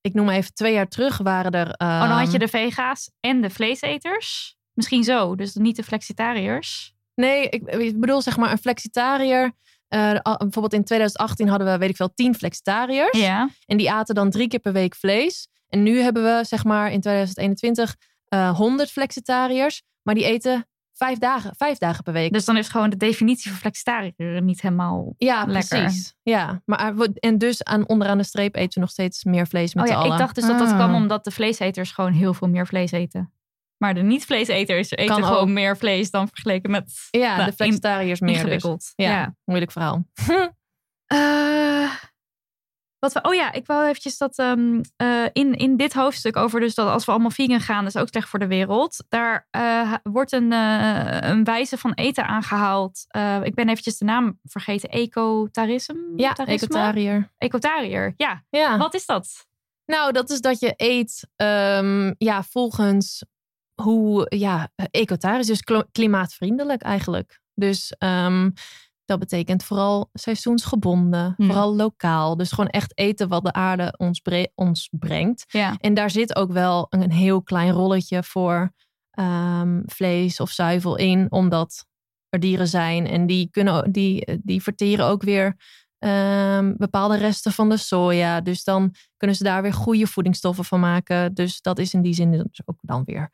Ik noem maar even twee jaar terug waren er. Oh, dan had je ehm, de vega's en de vleeseters. Misschien zo, dus niet de flexitariërs. Nee, ik, ik bedoel zeg maar een flexitariër. Eh, bijvoorbeeld in 2018 hadden we, weet ik veel, 10 flexitariërs. Ja. En die aten dan drie keer per week vlees. En nu hebben we, zeg maar, in 2021 eh 100 flexitariërs. Maar die eten vijf dagen, vijf dagen per week. Dus dan is gewoon de definitie van flexitariër niet helemaal... ja, lekker. precies. Ja, maar we- en dus aan onderaan de streep eten we nog steeds meer vlees met Oh z'n ja, allen. ik dacht dus dat dat Ah. kwam omdat de vleeseters gewoon heel veel meer vlees eten. Maar de niet-vleeseters eten Kan gewoon ook. meer vlees dan vergeleken met ja, nou, de flexitariërs meer dus. ingewikkeld. Ja. Ja. Moeilijk verhaal. Eh, wat we, oh ja, ik wou eventjes dat ehm, eh, in, in dit hoofdstuk over dus dat als we allemaal vegan gaan, is ook slecht voor de wereld. Daar eh, wordt een, eh, een wijze van eten aangehaald. Eh, ik ben eventjes de naam vergeten. Ecotarisme? Ja, Tarisme? ecotariër. Ecotariër, ja. Ja. Wat is dat? Nou, dat is dat je eet ehm, ja, volgens hoe ja, ecotarisch, dus klimaatvriendelijk eigenlijk. Dus ehm, dat betekent vooral seizoensgebonden, Hmm. vooral lokaal. Dus gewoon echt eten wat de aarde ons, bre- ons brengt. Ja. En daar zit ook wel een, een heel klein rolletje voor ehm, vlees of zuivel in, omdat er dieren zijn en die, kunnen, die, die verteren ook weer ehm, bepaalde resten van de soja. Dus dan kunnen ze daar weer goede voedingsstoffen van maken. Dus dat is in die zin dus ook dan weer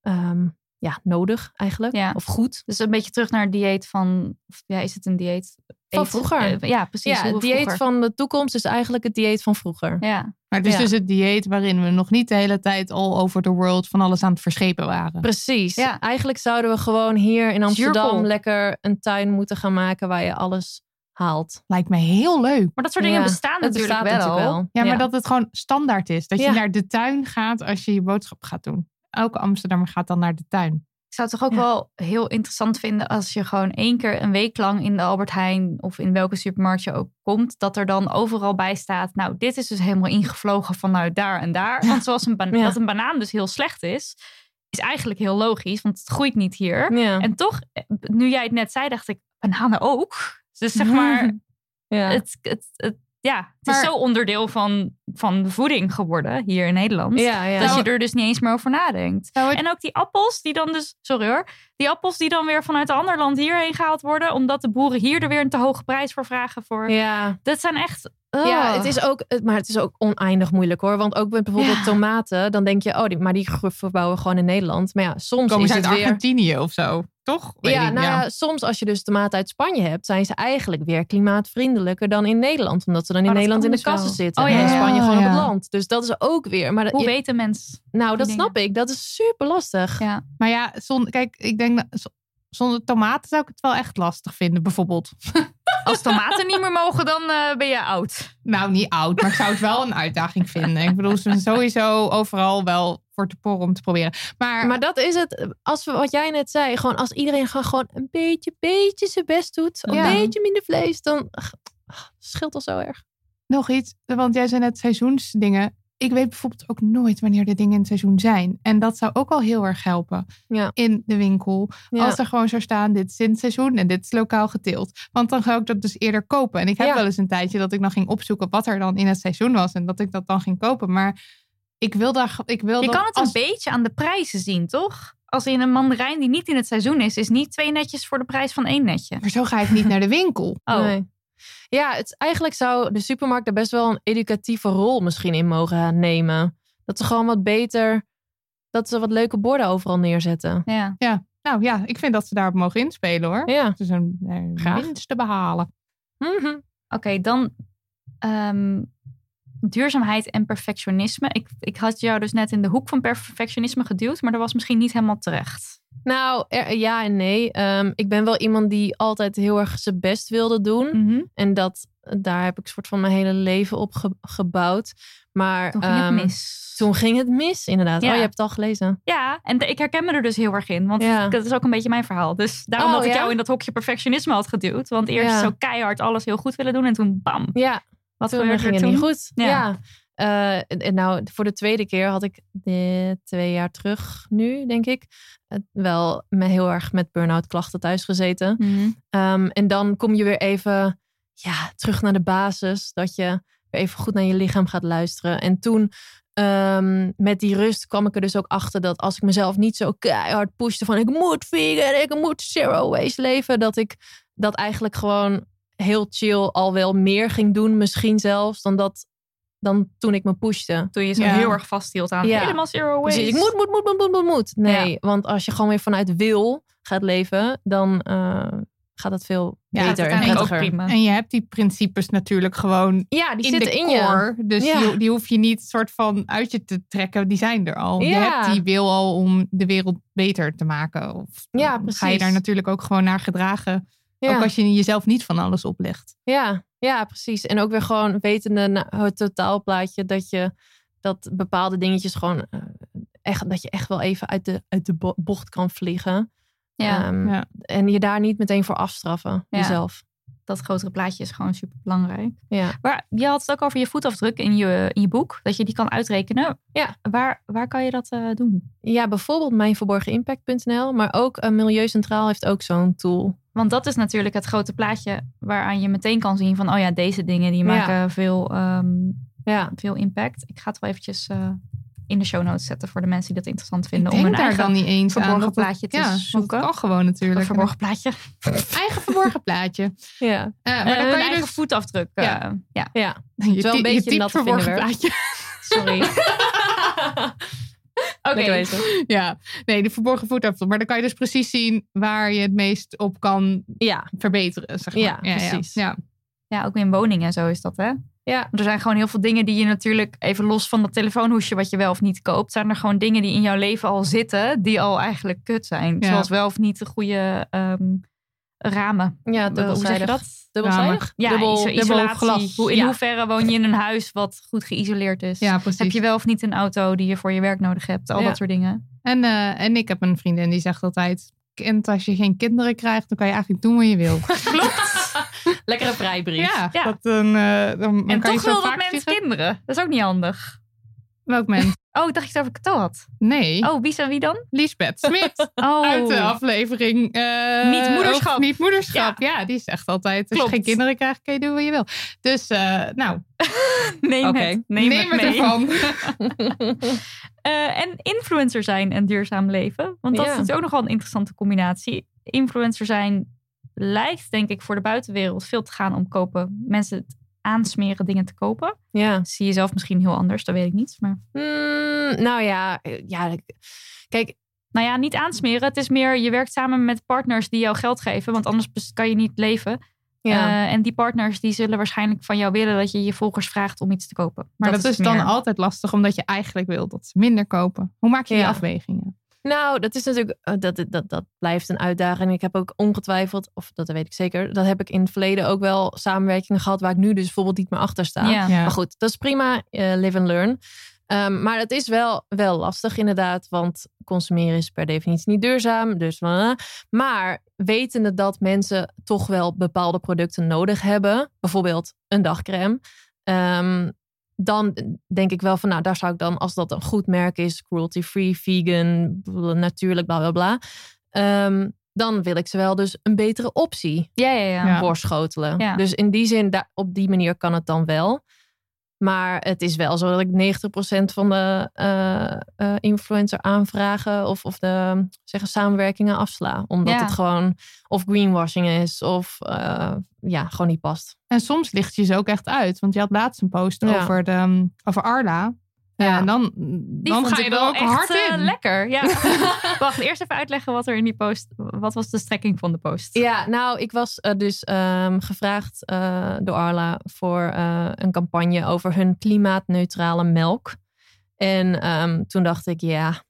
ehm, ja, nodig eigenlijk. Ja. Of goed. Dus een beetje terug naar het dieet van... Of, ja, is het een dieet? Van vroeger. eh, ja, precies. ja, het dieet vroeger- van de toekomst is eigenlijk het dieet van vroeger. Ja, Maar het is Ja. dus het dieet waarin we nog niet de hele tijd all over the world van alles aan het verschepen waren. Precies. Ja. Eigenlijk zouden we gewoon hier in Amsterdam lekker een tuin moeten gaan maken waar je alles haalt. Lijkt me heel leuk. maar dat soort dingen Ja, bestaan natuurlijk bestaat wel. natuurlijk wel. Ja, maar dat het gewoon standaard is. Dat je naar de tuin gaat als je je boodschap gaat doen. Elke Amsterdammer gaat dan naar de tuin. Ik zou het toch ook Ja. wel heel interessant vinden als je gewoon één keer een week lang in de Albert Heijn of in welke supermarkt je ook komt, dat er dan overal bij staat, nou, dit is dus helemaal ingevlogen vanuit daar en daar. Want zoals een, ba- Ja. dat een banaan dus heel slecht is, is eigenlijk heel logisch, want het groeit niet hier. Ja. En toch, eh, nu jij het net zei, dacht ik, bananen ook. Dus zeg maar, ja. het, het, het, ja, het is zo onderdeel van, van de voeding geworden hier in Nederland. ja, ja. Dat je er dus niet eens meer over nadenkt. Het- En ook die appels die dan dus, sorry hoor, die appels die dan weer vanuit een ander land hierheen gehaald worden, omdat de boeren hier er weer een te hoge prijs voor vragen voor. ja. Dat zijn echt. Ja, het is ook, het- maar het is ook oneindig moeilijk hoor. Want ook met bijvoorbeeld Ja. tomaten, dan denk je, oh, die, maar die verbouwen we gewoon in Nederland. Maar ja, soms Komen is ze uit het weer. Argentinië of zo, toch? Weet Ja, ik, nou ja, soms als je dus tomaten uit Spanje hebt, zijn ze eigenlijk weer klimaatvriendelijker dan in Nederland. Omdat ze dan in Oh, Nederland in de dus kassen wel. zitten. Oh, en ja, in ja. Spanje gewoon op het land. Dus dat is ook weer. Maar dat- Hoe je- weet de mens? nou, dat snap ik. Dat is super lastig. Ja. Maar ja, zon, kijk, ik denk dat zonder tomaten zou ik het wel echt lastig vinden, bijvoorbeeld. Als tomaten niet meer mogen, dan eh, ben je oud. Nou, niet oud, maar ik zou het wel een uitdaging vinden. Ik bedoel, ze zijn sowieso overal wel voor te porren om te proberen. Maar, Maar dat is het. Als we, wat jij net zei, gewoon als iedereen gewoon, gewoon een beetje, beetje zijn best doet, een Ja. beetje minder vlees, dan ach, ach, scheelt al zo erg. nog iets, want jij zei net seizoensdingen. Ik weet bijvoorbeeld ook nooit wanneer de dingen in het seizoen zijn. En dat zou ook al heel erg helpen Ja. in de winkel. Ja. Als er gewoon zou staan, dit is in het seizoen en dit is lokaal geteeld. Want dan ga ik dat dus eerder kopen. En ik heb Ja. wel eens een tijdje dat ik dan ging opzoeken wat er dan in het seizoen was. En dat ik dat dan ging kopen. Maar ik wil daar... Ik wil Je kan het als- een beetje aan de prijzen zien, toch? Als in een mandarijn die niet in het seizoen is, is niet twee netjes voor de prijs van één netje. Maar zo ga ik niet naar de winkel. Oh, Nee. Ja, het, eigenlijk zou de supermarkt er best wel een educatieve rol misschien in mogen nemen. Dat ze gewoon wat beter, dat ze wat leuke borden overal neerzetten. ja. Nou ja, ik vind dat ze daarop mogen inspelen hoor. Ja. Het is een winst te behalen. Mhm. Oké, dan ehm, duurzaamheid en perfectionisme. Ik, ik had jou dus net in de hoek van perfectionisme geduwd, maar dat was misschien niet helemaal terecht. Nou, er- ja en nee. Ehm, ik ben wel iemand die altijd heel erg zijn best wilde doen. Mhm. En dat, daar heb ik soort van mijn hele leven op ge- gebouwd. Maar Toen ging het ehm, mis. Toen ging het mis, inderdaad. Ja. Oh, je hebt het al gelezen. Ja, en ik herken me er dus heel erg in. Want Ja. dat is ook een beetje mijn verhaal. Dus daarom Oh, dat ik ja? jou in dat hokje perfectionisme had geduwd. Want eerst zo keihard alles heel goed willen doen. En toen bam. Ja, Wat toen gebeurde ging er toen? niet goed. Ja. Ja. Eh, en, en nou, voor de tweede keer had ik de, twee jaar terug nu, denk ik, wel me heel erg met burn-out klachten thuis gezeten. Mhm. Ehm, en dan kom je weer even ja, terug naar de basis. Dat je weer even goed naar je lichaam gaat luisteren. En toen ehm, met die rust kwam ik er dus ook achter dat als ik mezelf niet zo keihard pushte van ik moet vegan, ik moet zero waste leven. Dat ik dat eigenlijk gewoon heel chill al wel meer ging doen. Misschien zelfs dan dat dan toen ik me pushte. Toen je zo Ja. heel erg vasthield aan Ja. helemaal zero waste. Precies, ik moet, moet, moet, moet, moet, moet, moet. Nee, Ja. want als je gewoon weer vanuit wil gaat leven, dan eh, gaat het veel Ja, beter en prettiger. prima. En je hebt die principes natuurlijk gewoon Ja, die in zitten de in je. Dus Ja. die, die hoef je niet soort van uit je te trekken. Die zijn er al. Je Ja. hebt die wil al om de wereld beter te maken. Of Ja, dan ga je precies. daar natuurlijk ook gewoon naar gedragen. Ja. Ook als je jezelf niet van alles oplegt. Ja, ja, precies. En ook weer gewoon wetende het totaalplaatje dat je dat bepaalde dingetjes gewoon eh, echt dat je echt wel even uit de, uit de bo- bocht kan vliegen. Ja, Ehm, Ja. En je daar niet meteen voor afstraffen, Ja. jezelf. dat grotere plaatje is gewoon super belangrijk. Ja. Maar je had het ook over je voetafdruk in je, in je boek. Dat je die kan uitrekenen. Ja. Waar, waar kan je dat eh, doen? ja, bijvoorbeeld mijnverborgenimpact.nl, maar ook eh, Milieu Centraal heeft ook zo'n tool. Want dat is natuurlijk het grote plaatje waaraan je meteen kan zien van... oh ja, deze dingen die Ja. maken veel, ehm, Ja, veel impact. Ik ga het wel eventjes eh, in de show notes zetten voor de mensen die dat interessant vinden. ik om daar eigen dan niet eens verborgen aan. dat het- plaatje te ja, zoeken. Kan gewoon natuurlijk. verborgen plaatje. Eigen verborgen plaatje. ja, Eh, maar Maar dan kan je eigen dus... voetafdruk. Ja. eh, ja, ja. Je, wel een beetje je natte verborgen plaatje. sorry. Ja, nee, de verborgen voetafdruk. Maar dan kan je dus precies zien waar je het meest op kan Ja, verbeteren. Zeg maar. Ja, precies. Ja, Ja, ook in woningen en zo is dat, hè? ja. Er zijn gewoon heel veel dingen die je natuurlijk, even los van dat telefoonhoesje wat je wel of niet koopt, zijn er gewoon dingen die in jouw leven al zitten, die al eigenlijk kut zijn. Ja. Zoals wel of niet de goede ehm, ramen. Ja, dubbelzijdig. dat? Dubbelzijdig? Ja, Dubbel, dubbel glas. Hoe, in Ja. hoeverre woon je in een huis wat goed geïsoleerd is? ja, precies. Heb je wel of niet een auto die je voor je werk nodig hebt? Al Ja. dat soort dingen. En, eh, en ik heb een vriendin die zegt altijd... Kind, als je geen kinderen krijgt, dan kan je eigenlijk doen wat je wil. Lekkere vrijbrief. Ja, Ja. Dat, dan, dan En kan je toch zo wil dat mens kinderen. Dat is ook niet handig. Welk mens? Oh, ik dacht je het over Cato had. Nee, Oh, wie zijn wie dan? Lisbeth Smit. Oh, Uit de aflevering... eh, Niet moederschap. Niet moederschap. Ja. die zegt altijd, als je geen kinderen krijgt, kun je doen wat je wil. Dus, eh, nou, neem Oké. het. Neem, neem het ervan. Eh, en influencer zijn en duurzaam leven. Want dat Ja. is natuurlijk ook nog wel een interessante combinatie. Influencer zijn lijkt denk ik voor de buitenwereld veel te gaan om kopen. Mensen het aansmeren dingen te kopen. Ja. Zie je zelf misschien heel anders, dat weet ik niet. Maar Mm, nou ja, eh, ja, kijk, nou ja, niet aansmeren. Het is meer, je werkt samen met partners die jou geld geven. Want anders kan je niet leven. ja. Eh, en die partners die zullen waarschijnlijk van jou willen dat je je volgers vraagt om iets te kopen. Maar dat, is dan altijd lastig, omdat je eigenlijk wil dat ze minder kopen. Hoe maak je die afwegingen? Nou, dat is natuurlijk, eh, dat, dat, dat blijft een uitdaging. Ik heb ook ongetwijfeld, of dat weet ik zeker, dat heb ik in het verleden ook wel samenwerkingen gehad waar ik nu dus bijvoorbeeld niet meer achter sta. Ja. Ja. Maar goed, dat is prima, eh, live and learn. Ehm, maar het is wel, wel lastig inderdaad, want consumeren is per definitie niet duurzaam. Dus, maar wetende dat mensen toch wel bepaalde producten nodig hebben, bijvoorbeeld een dagcreme, ehm, dan denk ik wel van, nou, daar zou ik dan, als dat een goed merk is, cruelty-free, vegan, natuurlijk, bla bla bla, ehm, dan wil ik ze wel dus een betere optie Ja, ja, ja. Voorschotelen. Ja. Dus in die zin, daar, op die manier kan het dan wel. Maar het is wel zo dat ik 90% van de eh, eh, influencer aanvragen of, of de zeggen, samenwerkingen afsla. Omdat Ja. het gewoon of greenwashing is of eh, ja, gewoon niet past. En soms licht je ze ook echt uit. Want je had laatst een post Ja. over, de, over Arla. Ja, en dan, dan ga je ik er wel ook echt, hard eh, in. lekker, ja. Wacht, eerst even uitleggen wat er in die post... Wat was de strekking van de post? Ja, nou, ik was eh, dus ehm, gevraagd eh, door Arla voor eh, een campagne over hun klimaatneutrale melk. En ehm, toen dacht ik, ja,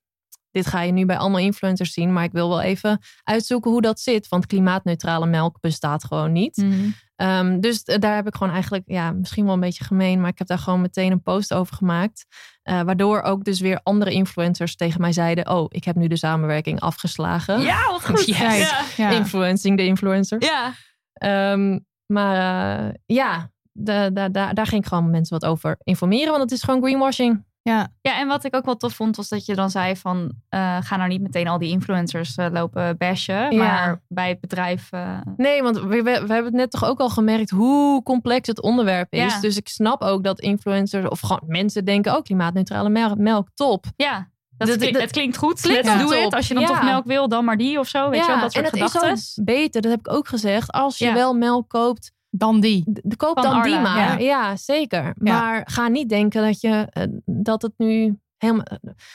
dit ga je nu bij allemaal influencers zien, maar ik wil wel even uitzoeken hoe dat zit, want klimaatneutrale melk bestaat gewoon niet. Mhm. Ehm, dus daar heb ik gewoon eigenlijk, ja, misschien wel een beetje gemeen, maar ik heb daar gewoon meteen een post over gemaakt. Eh, waardoor ook dus weer andere influencers tegen mij zeiden, oh, ik heb nu de samenwerking afgeslagen. Ja, wat goed. Yes. Ja. Ja. Influencing de influencers. ja. Ehm, maar eh, ja, da- da- da- daar ging ik gewoon mensen wat over informeren, want het is gewoon greenwashing. Ja. Ja, en wat ik ook wel tof vond, was dat je dan zei van... eh, ga nou niet meteen al die influencers eh, lopen bashen. Ja. Maar bij het bedrijf... eh, Nee, want we, we, we hebben het net toch ook al gemerkt hoe complex het onderwerp is. Ja. Dus ik snap ook dat influencers of gewoon mensen denken, oh, klimaatneutrale melk, melk top. ja, dat Dat- klinkt, dat- het klinkt goed. klinkt Let's do it. top. Als je dan toch melk wil, dan maar die of zo. Weet je wel, dat soort en het gedachten. is beter, dat heb ik ook gezegd. Als je wel melk koopt, Dan die. d- d- koop Van dan die maar. ja. Ja, zeker. Ja. Maar ga niet denken dat, je, eh, dat het nu helemaal...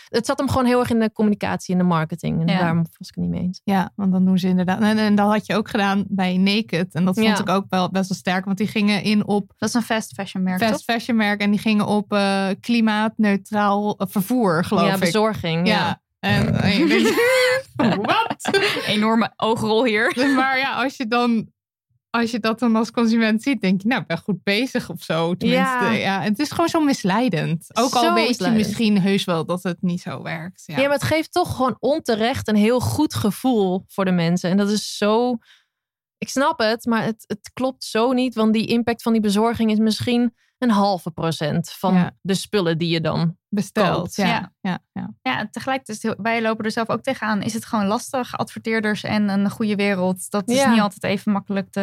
Het zat hem gewoon heel erg in de communicatie en de marketing. En Ja. daarom was ik het niet mee eens. Ja, want dan doen ze inderdaad. En, en dat had je ook gedaan bij Naked. En dat vond Ja. ik ook wel best wel sterk. Want die gingen in op Dat is een fast fashion merk, fast toch? fashion merk. En die gingen op eh, klimaatneutraal eh, vervoer, geloof ja, ik. bezorging. Ja. Ja. En, en je denkt, wat? Enorme oogrol hier. Maar ja, als je dan als je dat dan als consument ziet, denk je, nou, ik ben goed bezig of zo. Tenminste, Ja. ja. het is gewoon zo misleidend. Ook al weet misleidend. je misschien heus wel dat het niet zo werkt. Ja, Ja. maar het geeft toch gewoon onterecht een heel goed gevoel voor de mensen. En dat is zo. Ik snap het, maar het, het klopt zo niet. Want die impact van die bezorging is misschien een halve procent van Ja. de spullen die je dan. besteld. koopt. Ja. Ja. Ja. Ja. Ja, tegelijkertijd, heel- wij lopen er zelf ook tegenaan. Is het gewoon lastig, adverteerders en een goede wereld. Dat is Ja. niet altijd even makkelijk te...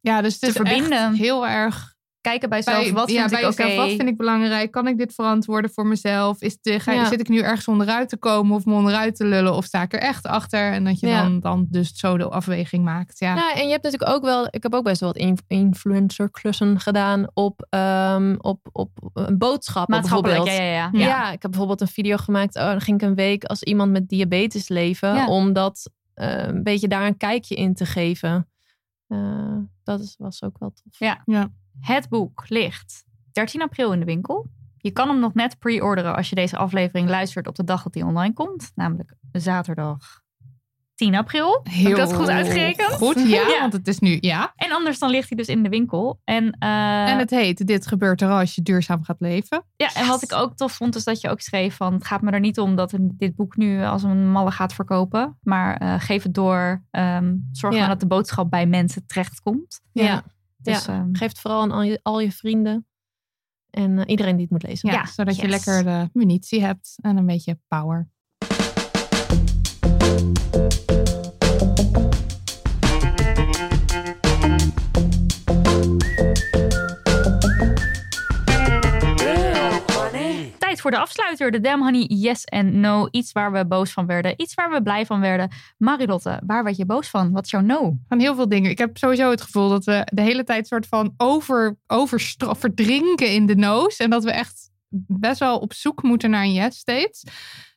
Ja, dus het Te is verbinden. echt heel erg kijken bij. Bij, wat ja, vind bij ik jezelf, wat vind ik belangrijk? Kan ik dit verantwoorden voor mezelf? Is de, ga, Ja. Zit ik nu ergens onderuit te komen of me onderuit te lullen? Of sta ik er echt achter? En dat je Ja. dan, dan dus zo de afweging maakt. Ja. Ja, en je hebt natuurlijk ook wel, ik heb ook best wel wat in- influencer-klussen gedaan op, ehm, op, op een boodschap Maatschappelijk, bijvoorbeeld. ja, ja, ja. Ja. ik heb bijvoorbeeld een video gemaakt. Oh, dan ging ik een week als iemand met diabetes leven. Ja. Om dat eh, een beetje daar een kijkje in te geven. Eh, dat is, was ook wel tof. Ja. Het boek ligt 13 april in de winkel. Je kan hem nog net pre-orderen als je deze aflevering luistert op de dag dat hij online komt. Namelijk zaterdag 10 april. Heb ik dat goed uitgerekend? Goed, ja, Ja. want het is nu, ja. En anders dan ligt hij dus in de winkel. En, eh, En het heet Dit gebeurt er als je duurzaam gaat leven. ja, en wat ik ook tof vond, is dat je ook schreef van... het gaat me er niet om dat dit boek nu als een malle gaat verkopen. Maar eh, geef het door. ehm, zorg Ja. maar dat de boodschap bij mensen terechtkomt. Ja, Dus, ja. ehm, geef het vooral aan al je, al je vrienden. En eh, iedereen die het moet lezen. Ja, Ja, zodat je lekker de munitie hebt en een beetje power. Voor de afsluiter. De Damn Honey Yes en No. Iets waar we boos van werden. Iets waar we blij van werden. Marilotte, waar werd je boos van? Wat is jouw no? Van heel veel dingen. Ik heb sowieso het gevoel dat we de hele tijd soort van over, overstra- verdrinken in de noos. En dat we echt best wel op zoek moeten naar een yes steeds.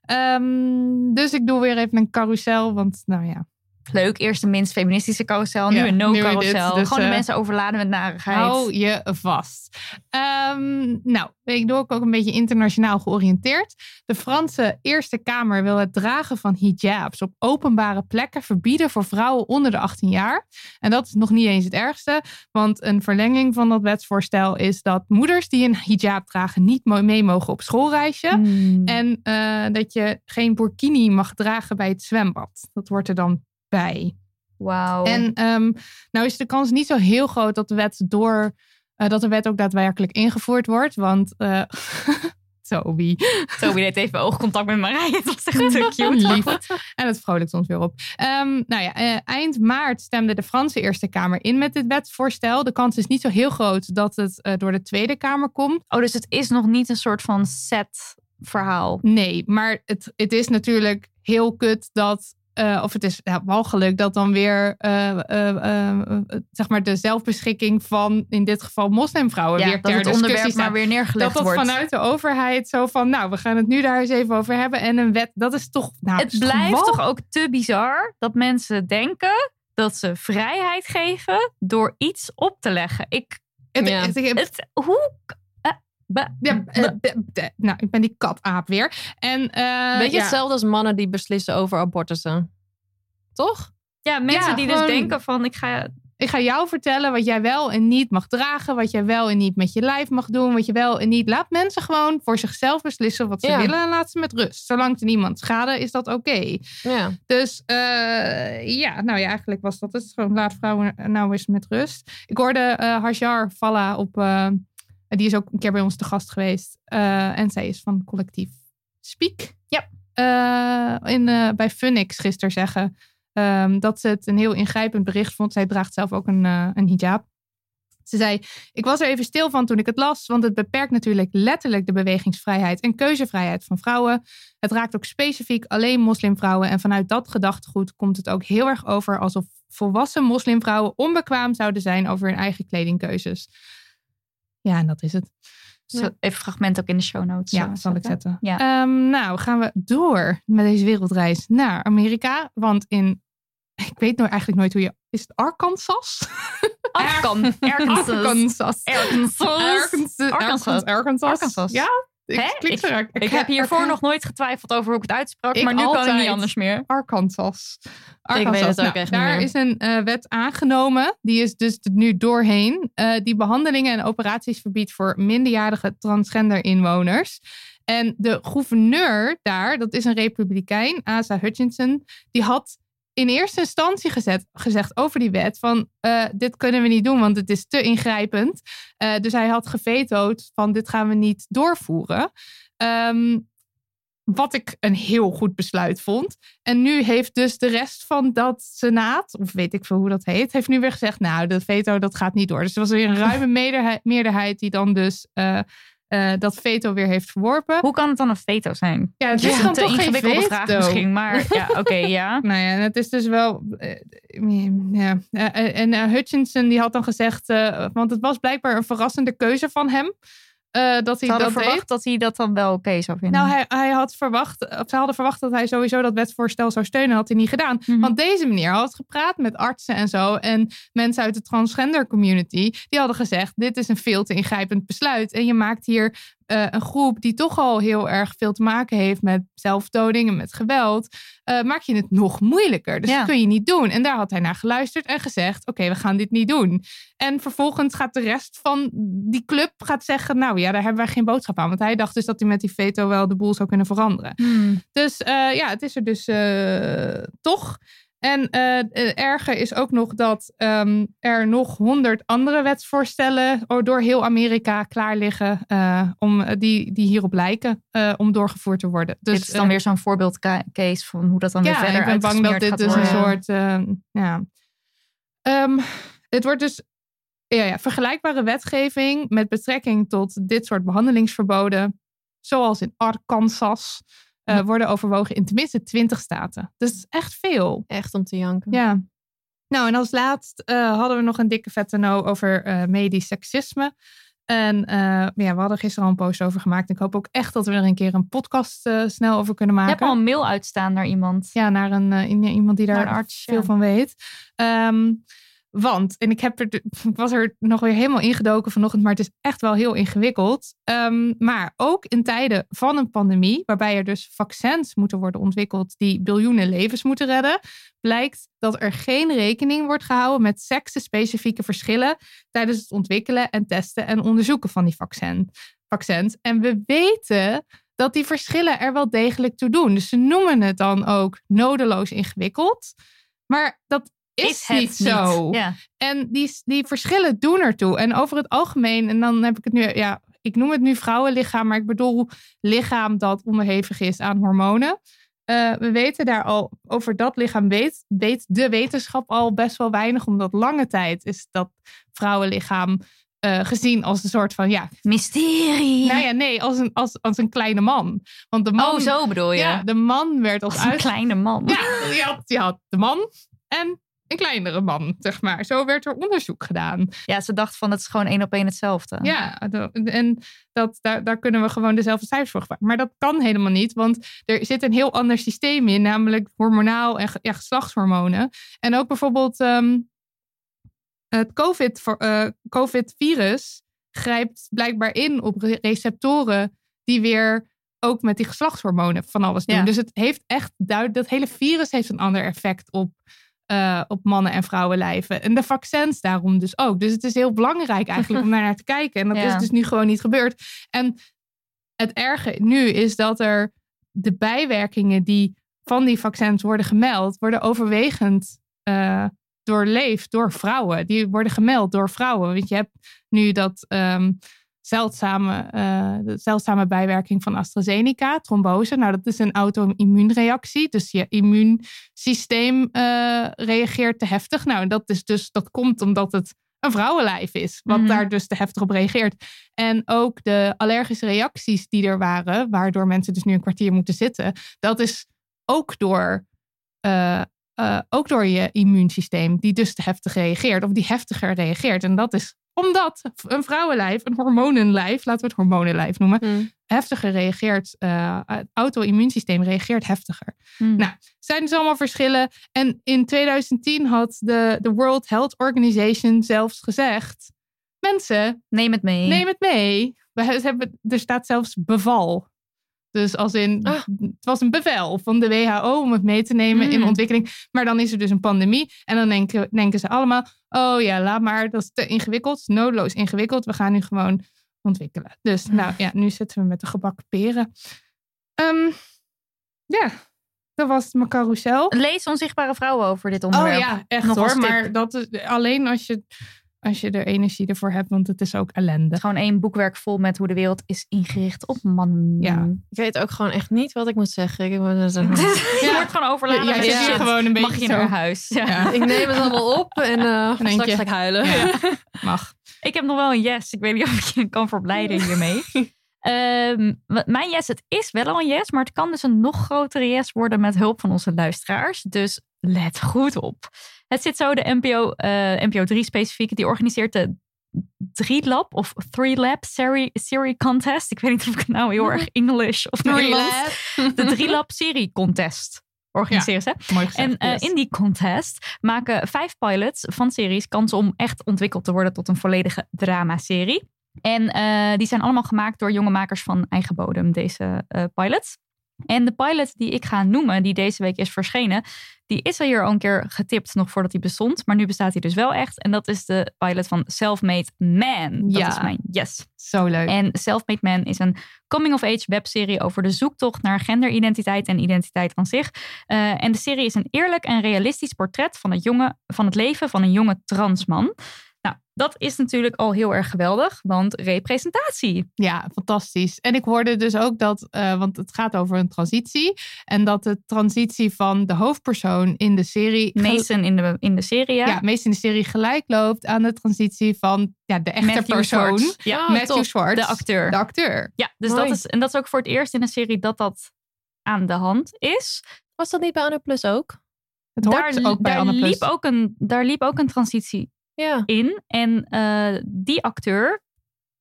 Ehm, dus ik doe weer even een carousel. Want nou ja, Leuk, eerst de minst feministische carousel. Nu Ja, een no-carousel. Dus, Gewoon de eh, mensen overladen met narigheid. hou je vast. Ehm, nou, ik doe ook ook een beetje internationaal georiënteerd. De Franse Eerste Kamer wil het dragen van hijabs op openbare plekken verbieden voor vrouwen onder de 18 jaar. En dat is nog niet eens het ergste, want een verlenging van dat wetsvoorstel is dat moeders die een hijab dragen niet mee mogen op schoolreisje. Hmm. En eh, dat je geen burkini mag dragen bij het zwembad. Dat wordt er dan bij. Wauw. En ehm, nou is de kans niet zo heel groot dat de wet door eh, dat de wet ook daadwerkelijk ingevoerd wordt. Want eh Toby. Toby deed even oogcontact met Marije. Het was echt te cute. Lief. En het vrolijkt ons weer op. Ehm, nou ja, eh, eind maart stemde de Franse Eerste Kamer in met dit wetsvoorstel. De kans is niet zo heel groot dat het door de Tweede Kamer komt. Oh, dus het is nog niet een soort van set verhaal. Nee, maar het, het is natuurlijk heel kut dat. Eh, of het is ja, walgelijk dat dan weer eh, eh, zeg maar de zelfbeschikking van in dit geval moslimvrouwen Ja, weer dat ter het discussie onderwerp staat. maar weer Dat neergelegd dat wordt. vanuit de overheid zo van, nou, we gaan het nu daar eens even over hebben. En een wet, dat is toch. Nou, het is blijft toch ook te bizar dat mensen denken dat ze vrijheid geven door iets op te leggen. Ik, Het, Ja. het- het- het, hoe? Ja, eh, nou, ik ben die kataap weer. En, eh, Beetje ja, hetzelfde als mannen die beslissen over abortussen. Toch? ja, mensen Ja, die gewoon- dus denken van ik ga Ik ga jou vertellen wat jij wel en niet mag dragen. Wat jij wel en niet met je lijf mag doen. Wat je wel en niet. Laat mensen gewoon voor zichzelf beslissen wat ze Ja. willen. En laat ze met rust. Zolang het niemand schade, is dat oké. Ja. Dus eh, ja, nou ja, eigenlijk was dat het. Gewoon laat vrouwen nou eens met rust. Ik hoorde eh Hajar Falla op. die is ook een keer bij ons te gast geweest. Eh, en zij is van collectief Speak. Ja. Eh, in, eh, bij Funix gisteren zeggen. ehm, dat ze het een heel ingrijpend bericht vond. Zij draagt zelf ook een, een hijab. Ze zei: Ik was er even stil van toen ik het las, want het beperkt natuurlijk letterlijk de bewegingsvrijheid en keuzevrijheid van vrouwen. Het raakt ook specifiek alleen moslimvrouwen. En vanuit dat gedachtegoed komt het ook heel erg over alsof volwassen moslimvrouwen onbekwaam zouden zijn over hun eigen kledingkeuzes. Ja, en dat is het. Zo, even fragment ook in de show notes. Ja, eh, zal ik zetten. Ja. Ehm, nou, gaan we door met deze wereldreis naar Amerika. Want in, ik weet nou eigenlijk nooit hoe je, is het Arkansas? Arkan, Arkansas. Arkansas. Arkansas. Arkansas. Arkansas. Arkansas. Arkansas. Ja, ik. Ik heb hiervoor nog nooit getwijfeld over hoe ik het uitsprak, Ik maar nu kan ik altijd. niet anders meer. Arkansas. weet het ook Nou, echt niet daar meer. is een eh, wet aangenomen. Die is dus nu doorheen. eh, die behandelingen en operaties verbiedt voor minderjarige transgender inwoners. En de gouverneur daar, dat is een republikein, Asa Hutchinson, die had in eerste instantie gezet, gezegd over die wet van eh, dit kunnen we niet doen, want het is te ingrijpend. Eh, dus hij had gevetood van dit gaan we niet doorvoeren. Ehm, wat ik een heel goed besluit vond. En nu heeft dus de rest van dat senaat, of weet ik veel hoe dat heet, heeft nu weer gezegd, nou, dat veto, dat gaat niet door. Dus er was weer een ruime meerderheid, die dan dus uh, uh, dat veto weer heeft verworpen. Hoe kan het dan een veto zijn? Ja, het is ja, dan toch geen ingewikkelde veto. vraag misschien, maar ja, oké, ja. Nou ja, en het is dus wel. eh, ja. Eh, en eh, Hutchinson die had dan gezegd, eh, want het was blijkbaar een verrassende keuze van hem. Eh, dat hij hadden dat verwacht deed. dat hij dat dan wel oké zou vinden. Nou, hij, hij had verwacht, of ze hadden verwacht dat hij sowieso dat wetsvoorstel zou steunen. had hij niet gedaan. Mhm. Want deze meneer had gepraat met artsen en zo. En mensen uit de transgender community. Die hadden gezegd: dit is een veel te ingrijpend besluit. En je maakt hier eh, een groep die toch al heel erg veel te maken heeft met zelfdoding en met geweld. eh, maak je het nog moeilijker. Dus Ja. dat kun je niet doen. En daar had hij naar geluisterd en gezegd: oké, we gaan dit niet doen. En vervolgens gaat de rest van die club gaat zeggen: nou ja, daar hebben wij geen boodschap aan. Want hij dacht dus dat hij met die veto wel de boel zou kunnen veranderen. Hmm. Dus eh, ja, het is er dus toch. En het erger is ook nog dat ehm, er nog honderd andere wetsvoorstellen door heel Amerika klaar liggen. eh, om, die, die hierop lijken om doorgevoerd te worden. Dus, dit is dan weer zo'n voorbeeldcase van hoe dat dan weer ja, verder ik ben bang dat dit gaat dus een soort. eh, ja. Ehm, het wordt dus ja, ja, vergelijkbare wetgeving met betrekking tot dit soort behandelingsverboden, zoals in Arkansas, eh, worden overwogen in tenminste 20 staten. Dus dat is echt veel. Echt om te janken. Ja. Nou, en als laatst eh, hadden we nog een dikke vette no over eh, medisch seksisme. En ja, we hadden gisteren al een post over gemaakt. Ik hoop ook echt dat we er een keer een podcast snel over kunnen maken. hebt al een mail uitstaan naar iemand. Ja, naar een, iemand die daar een arts, veel ja. van weet. Ehm, want, en ik, heb er, was er nog weer helemaal ingedoken vanochtend, maar het is echt wel heel ingewikkeld. Ehm, maar ook in tijden van een pandemie, waarbij er dus vaccins moeten worden ontwikkeld die biljoenen levens moeten redden, blijkt dat er geen rekening wordt gehouden met seksenspecifieke verschillen tijdens het ontwikkelen en testen en onderzoeken van die vaccin, vaccins. En we weten dat die verschillen er wel degelijk toe doen. Dus ze noemen het dan ook nodeloos ingewikkeld. Maar dat is, het niet zo. Ja. En die, die verschillen doen ertoe. En over het algemeen, en dan heb ik het nu, ja, ik noem het nu vrouwenlichaam, maar ik bedoel lichaam dat onderhevig is aan hormonen. Eh, we weten daar al, over dat lichaam weet, weet de wetenschap al best wel weinig, omdat lange tijd is dat vrouwenlichaam eh, gezien als een soort van, ja, Mysterie. nou ja, nee, als een, als, als een kleine man. Want de man, oh, zo bedoel je. ja, de man werd als Als een uit, kleine man. ja, je had, je had de man en een kleinere man, zeg maar. Zo werd er onderzoek gedaan. Ja, ze dacht van het is gewoon één op één hetzelfde. Ja, en dat, daar, daar kunnen we gewoon dezelfde cijfers voor gebruiken. Maar dat kan helemaal niet, want er zit een heel ander systeem in, namelijk hormonaal en ja, geslachtshormonen. En ook bijvoorbeeld ehm, het eh, COVID-virus grijpt blijkbaar in op re- receptoren die weer ook met die geslachtshormonen van alles doen. Ja. Dus het heeft echt duidelijk, dat hele virus heeft een ander effect op, eh, op mannen en vrouwenlijven. En de vaccins daarom dus ook. Dus het is heel belangrijk eigenlijk om daar naar te kijken. En dat Ja. is dus nu gewoon niet gebeurd. En het erge nu is dat er de bijwerkingen die van die vaccins worden gemeld, worden overwegend eh, doorleefd door vrouwen. Die worden gemeld door vrouwen. Want je hebt nu dat ehm, zeldzame, eh, de zeldzame bijwerking van AstraZeneca, trombose. Nou, dat is een auto-immuunreactie. Dus je immuunsysteem eh, reageert te heftig. Nou, dat, is dus, dat komt omdat het een vrouwenlijf is, wat Mhm. daar dus te heftig op reageert. En ook de allergische reacties die er waren, waardoor mensen dus nu een kwartier moeten zitten, dat is ook door, eh, ook door je immuunsysteem, die dus te heftig reageert, of die heftiger reageert. En dat is omdat een vrouwenlijf, een hormonenlijf, laten we het hormonenlijf noemen, Hm. heftiger reageert. eh, het auto-immuunsysteem reageert heftiger. Hm. Nou, zijn dus allemaal verschillen. En in 2010 had de, de World Health Organization zelfs gezegd: mensen, Neem het mee. neem het mee. We hebben, er staat zelfs beval. Dus als in, Ah. het was een bevel van de WHO om het mee te nemen in Mm. ontwikkeling. Maar dan is er dus een pandemie. En dan denken, denken ze allemaal, oh ja, laat maar, dat is te ingewikkeld. Noodloos ingewikkeld. We gaan nu gewoon ontwikkelen. Dus nou ja, nu zitten we met de gebakken peren. Ehm, ja, dat was mijn carousel. Lees onzichtbare vrouwen over dit Oh onderwerp. ja, echt Nog hoor. Maar dat is alleen als je, als je er energie ervoor hebt, want het is ook ellende. Gewoon één boekwerk vol met hoe de wereld is ingericht op mannen. Ja. Ik weet ook gewoon echt niet wat ik moet zeggen. Ik, Je wordt gewoon overladen. Ja, je zit gewoon een beetje Mag je zo. naar huis. Ja. Ja, ik neem het allemaal op en eh straks ga ik huilen. Ja. mag. Ik heb nog wel een yes. Ik weet niet of ik je kan verblijden hiermee. Ehm, wat- mijn yes, het is wel al een yes, maar het kan dus een nog grotere yes worden met hulp van onze luisteraars. Dus let goed op. Het zit zo, de NPO, eh, NPO 3 specifiek, die organiseert de 3-lab of 3-lab serie, serie contest. Ik weet niet of ik het nou heel erg English of Nederlands. De 3-lab serie contest organiseren ze. Mooi gezegd. En eh, yes. in die contest maken vijf pilots van series kans om echt ontwikkeld te worden tot een volledige dramaserie. En eh, die zijn allemaal gemaakt door jonge makers van eigen bodem, deze pilots. En de pilot die ik ga noemen, die deze week is verschenen, die is al hier al een keer getipt nog voordat hij bestond. Maar nu bestaat hij dus wel echt. En dat is de pilot van Self-Made Man. Dat Ja. is mijn yes. Zo leuk. En Self-Made Man is een coming-of-age webserie over de zoektocht naar genderidentiteit en identiteit aan zich. Eh, en de serie is een eerlijk en realistisch portret van het, jonge, van het leven van een jonge transman. Nou, dat is natuurlijk al heel erg geweldig, want representatie. Ja, fantastisch. En ik hoorde dus ook dat, eh, want het gaat over een transitie. En dat de transitie van de hoofdpersoon in de serie. Mason in de, in de serie, ja. ja, meest in de serie gelijk loopt aan de transitie van ja, de echte Matthew persoon. Schwartz. Ja, Matthew top. Schwartz. de acteur. De acteur. Ja, dus Mooi. dat is, en dat is ook voor het eerst in een serie dat dat aan de hand is. Was dat niet bij Anne Plus ook? Het hoort daar ook bij daar, Anne Plus. liep ook een, daar liep ook een transitie Ja. in. En eh, die acteur,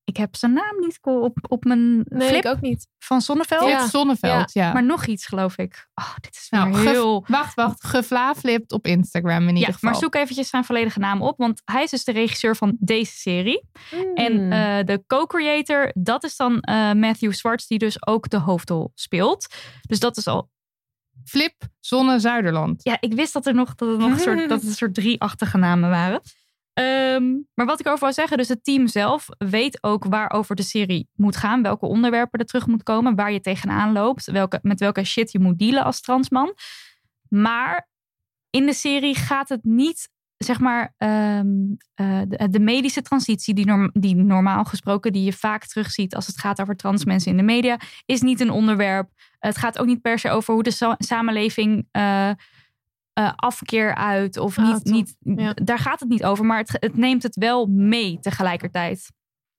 ik heb zijn naam niet op, op mijn Nee, flip ik ook niet. van Zonneveld. Flip Ja. Zonneveld, ja. Maar nog iets, geloof ik. Oh, dit is Nou, heel... Wacht, wacht. Gevlaaflipt op Instagram in Ja, ieder geval. maar zoek eventjes zijn volledige naam op. Want hij is dus de regisseur van deze serie. Hmm. En eh, de co-creator, dat is dan eh, Matthew Schwartz, die dus ook de hoofdrol speelt. Dus dat is al... Flip Zonne Zuiderland. Ja, ik wist dat er nog, dat het nog een soort, dat het een soort drieachtige namen waren. Ehm, maar wat ik over wil zeggen, dus het team zelf weet ook waarover de serie moet gaan. Welke onderwerpen er terug moet komen. Waar je tegenaan loopt. Welke, met welke shit je moet dealen als transman. Maar in de serie gaat het niet, zeg maar, ehm, eh, de, medische transitie, die, die normaal gesproken, die je vaak terugziet als het gaat over trans mensen in de media, is niet een onderwerp. Het gaat ook niet per se over hoe de sa- samenleving eh, eh, afkeer uit. Of Ah, niet, top. niet, Ja. daar gaat het niet over, maar het, het neemt het wel mee tegelijkertijd.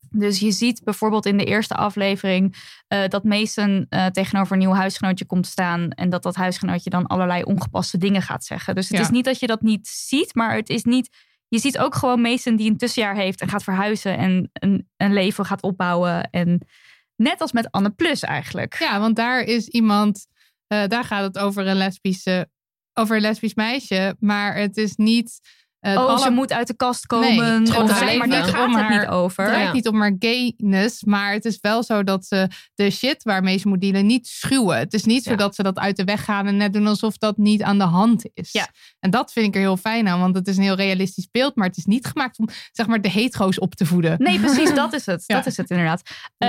Dus je ziet bijvoorbeeld in de eerste aflevering eh, dat Mason eh, tegenover een nieuw huisgenootje komt staan. En dat dat huisgenootje dan allerlei ongepaste dingen gaat zeggen. Dus het Ja. is niet dat je dat niet ziet, maar het is niet. Je ziet ook gewoon Mason die een tussenjaar heeft en gaat verhuizen en een, een leven gaat opbouwen. En net als met Anne Plus eigenlijk. Ja, want daar is iemand, daar gaat het over een lesbische, over een lesbisch meisje, maar het is niet. Eh, oh, alle- ze moet uit de kast Nee, komen. of gaat alleen maar maar daar om gaat het niet over. Het draait Ja. niet om haar gayness, maar het is wel zo dat ze de shit waarmee ze moet dealen niet schuwen. Het is niet zo dat ze dat uit de weg gaan en net doen alsof dat niet aan de hand is. Ja. En dat vind ik er heel fijn aan, want het is een heel realistisch beeld, maar het is niet gemaakt om zeg maar de hetero's op te voeden. Nee, precies, dat is het. Ja. Dat is het inderdaad. Ja.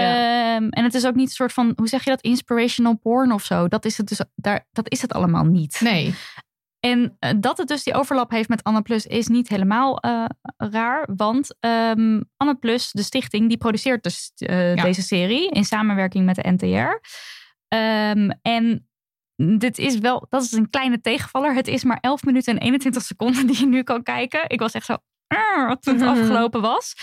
Ehm, en het is ook niet een soort van, hoe zeg je dat, inspirational porn of zo. Dat is het dus, daar, dat is het allemaal niet. Nee. En eh, dat het dus die overlap heeft met Anne Plus is niet helemaal eh, raar. Want ehm Anne Plus, de stichting, die produceert dus eh, Ja. deze serie in samenwerking met de NTR. Ehm, en dit is wel, dat is een kleine tegenvaller. Het is maar 11 minuten en 21 seconden die je nu kan kijken. Ik was echt zo, toen het afgelopen was.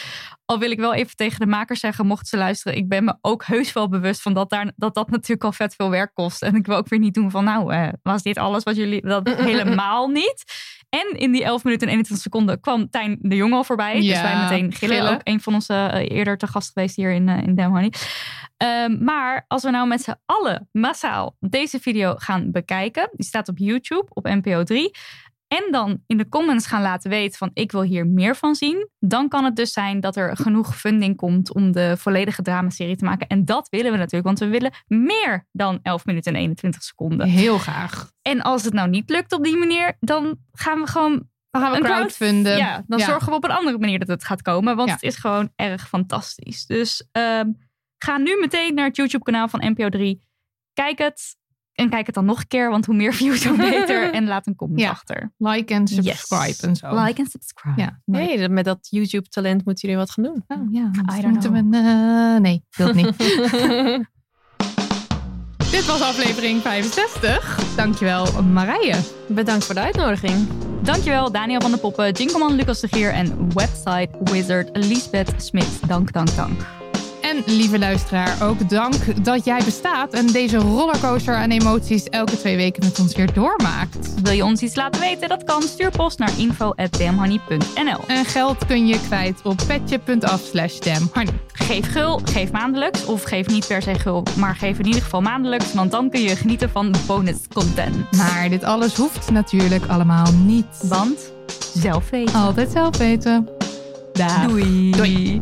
Al wil ik wel even tegen de makers zeggen, mochten ze luisteren, ik ben me ook heus wel bewust van dat daar, dat, dat natuurlijk al vet veel werk kost. En ik wil ook weer niet doen van, nou, eh, was dit alles wat jullie, dat helemaal niet. En in die 11 minuten en 21 seconden kwam Tijn de Jong al voorbij. dus wij meteen gillen. gillen. Ook een van onze eh, eerder te gast geweest hier in, uh, in Honey. Ehm, maar als we nou met z'n allen massaal deze video gaan bekijken. Die staat op YouTube, op NPO 3. En dan in de comments gaan laten weten van ik wil hier meer van zien. Dan kan het dus zijn dat er genoeg funding komt om de volledige dramaserie te maken. En dat willen we natuurlijk, want we willen meer dan 11 minuten en 21 seconden. Heel graag. En als het nou niet lukt op die manier, dan gaan we gewoon Dan gaan we een crowd- crowdfunden. Ja, dan Ja. zorgen we op een andere manier dat het gaat komen. Want Ja. het is gewoon erg fantastisch. Dus ehm, ga nu meteen naar het YouTube kanaal van NPO 3. Kijk het. En kijk het dan nog een keer, want hoe meer views, hoe beter. En laat een comment Ja. achter. Like en subscribe Yes. en zo. Like en subscribe. Ja. Nee, met dat YouTube-talent moeten jullie wat gaan doen. Oh, ja, I dus don't moeten we... eh, nee, het niet. Bedankt Dit was aflevering 65. Dankjewel Marije. voor de uitnodiging. Dankjewel Daniel van de Poppen, Jinkelman Lucas de Geer en website wizard Lisbeth Smit. Dank, dank, dank. En lieve luisteraar, ook dank dat jij bestaat en deze rollercoaster aan emoties elke twee weken met ons weer doormaakt. Wil je ons iets laten weten? Dat kan. Stuur post naar info.damhoney.nl. En geld kun je kwijt op petje.af slash damhoney. Geef gul, geef maandelijks. Of geef niet per se gul, maar geef in ieder geval maandelijks. Want dan kun je genieten van bonus content. Maar dit alles hoeft natuurlijk allemaal niet. Want zelf weten. Altijd zelf weten. Dag. Doei. Doei.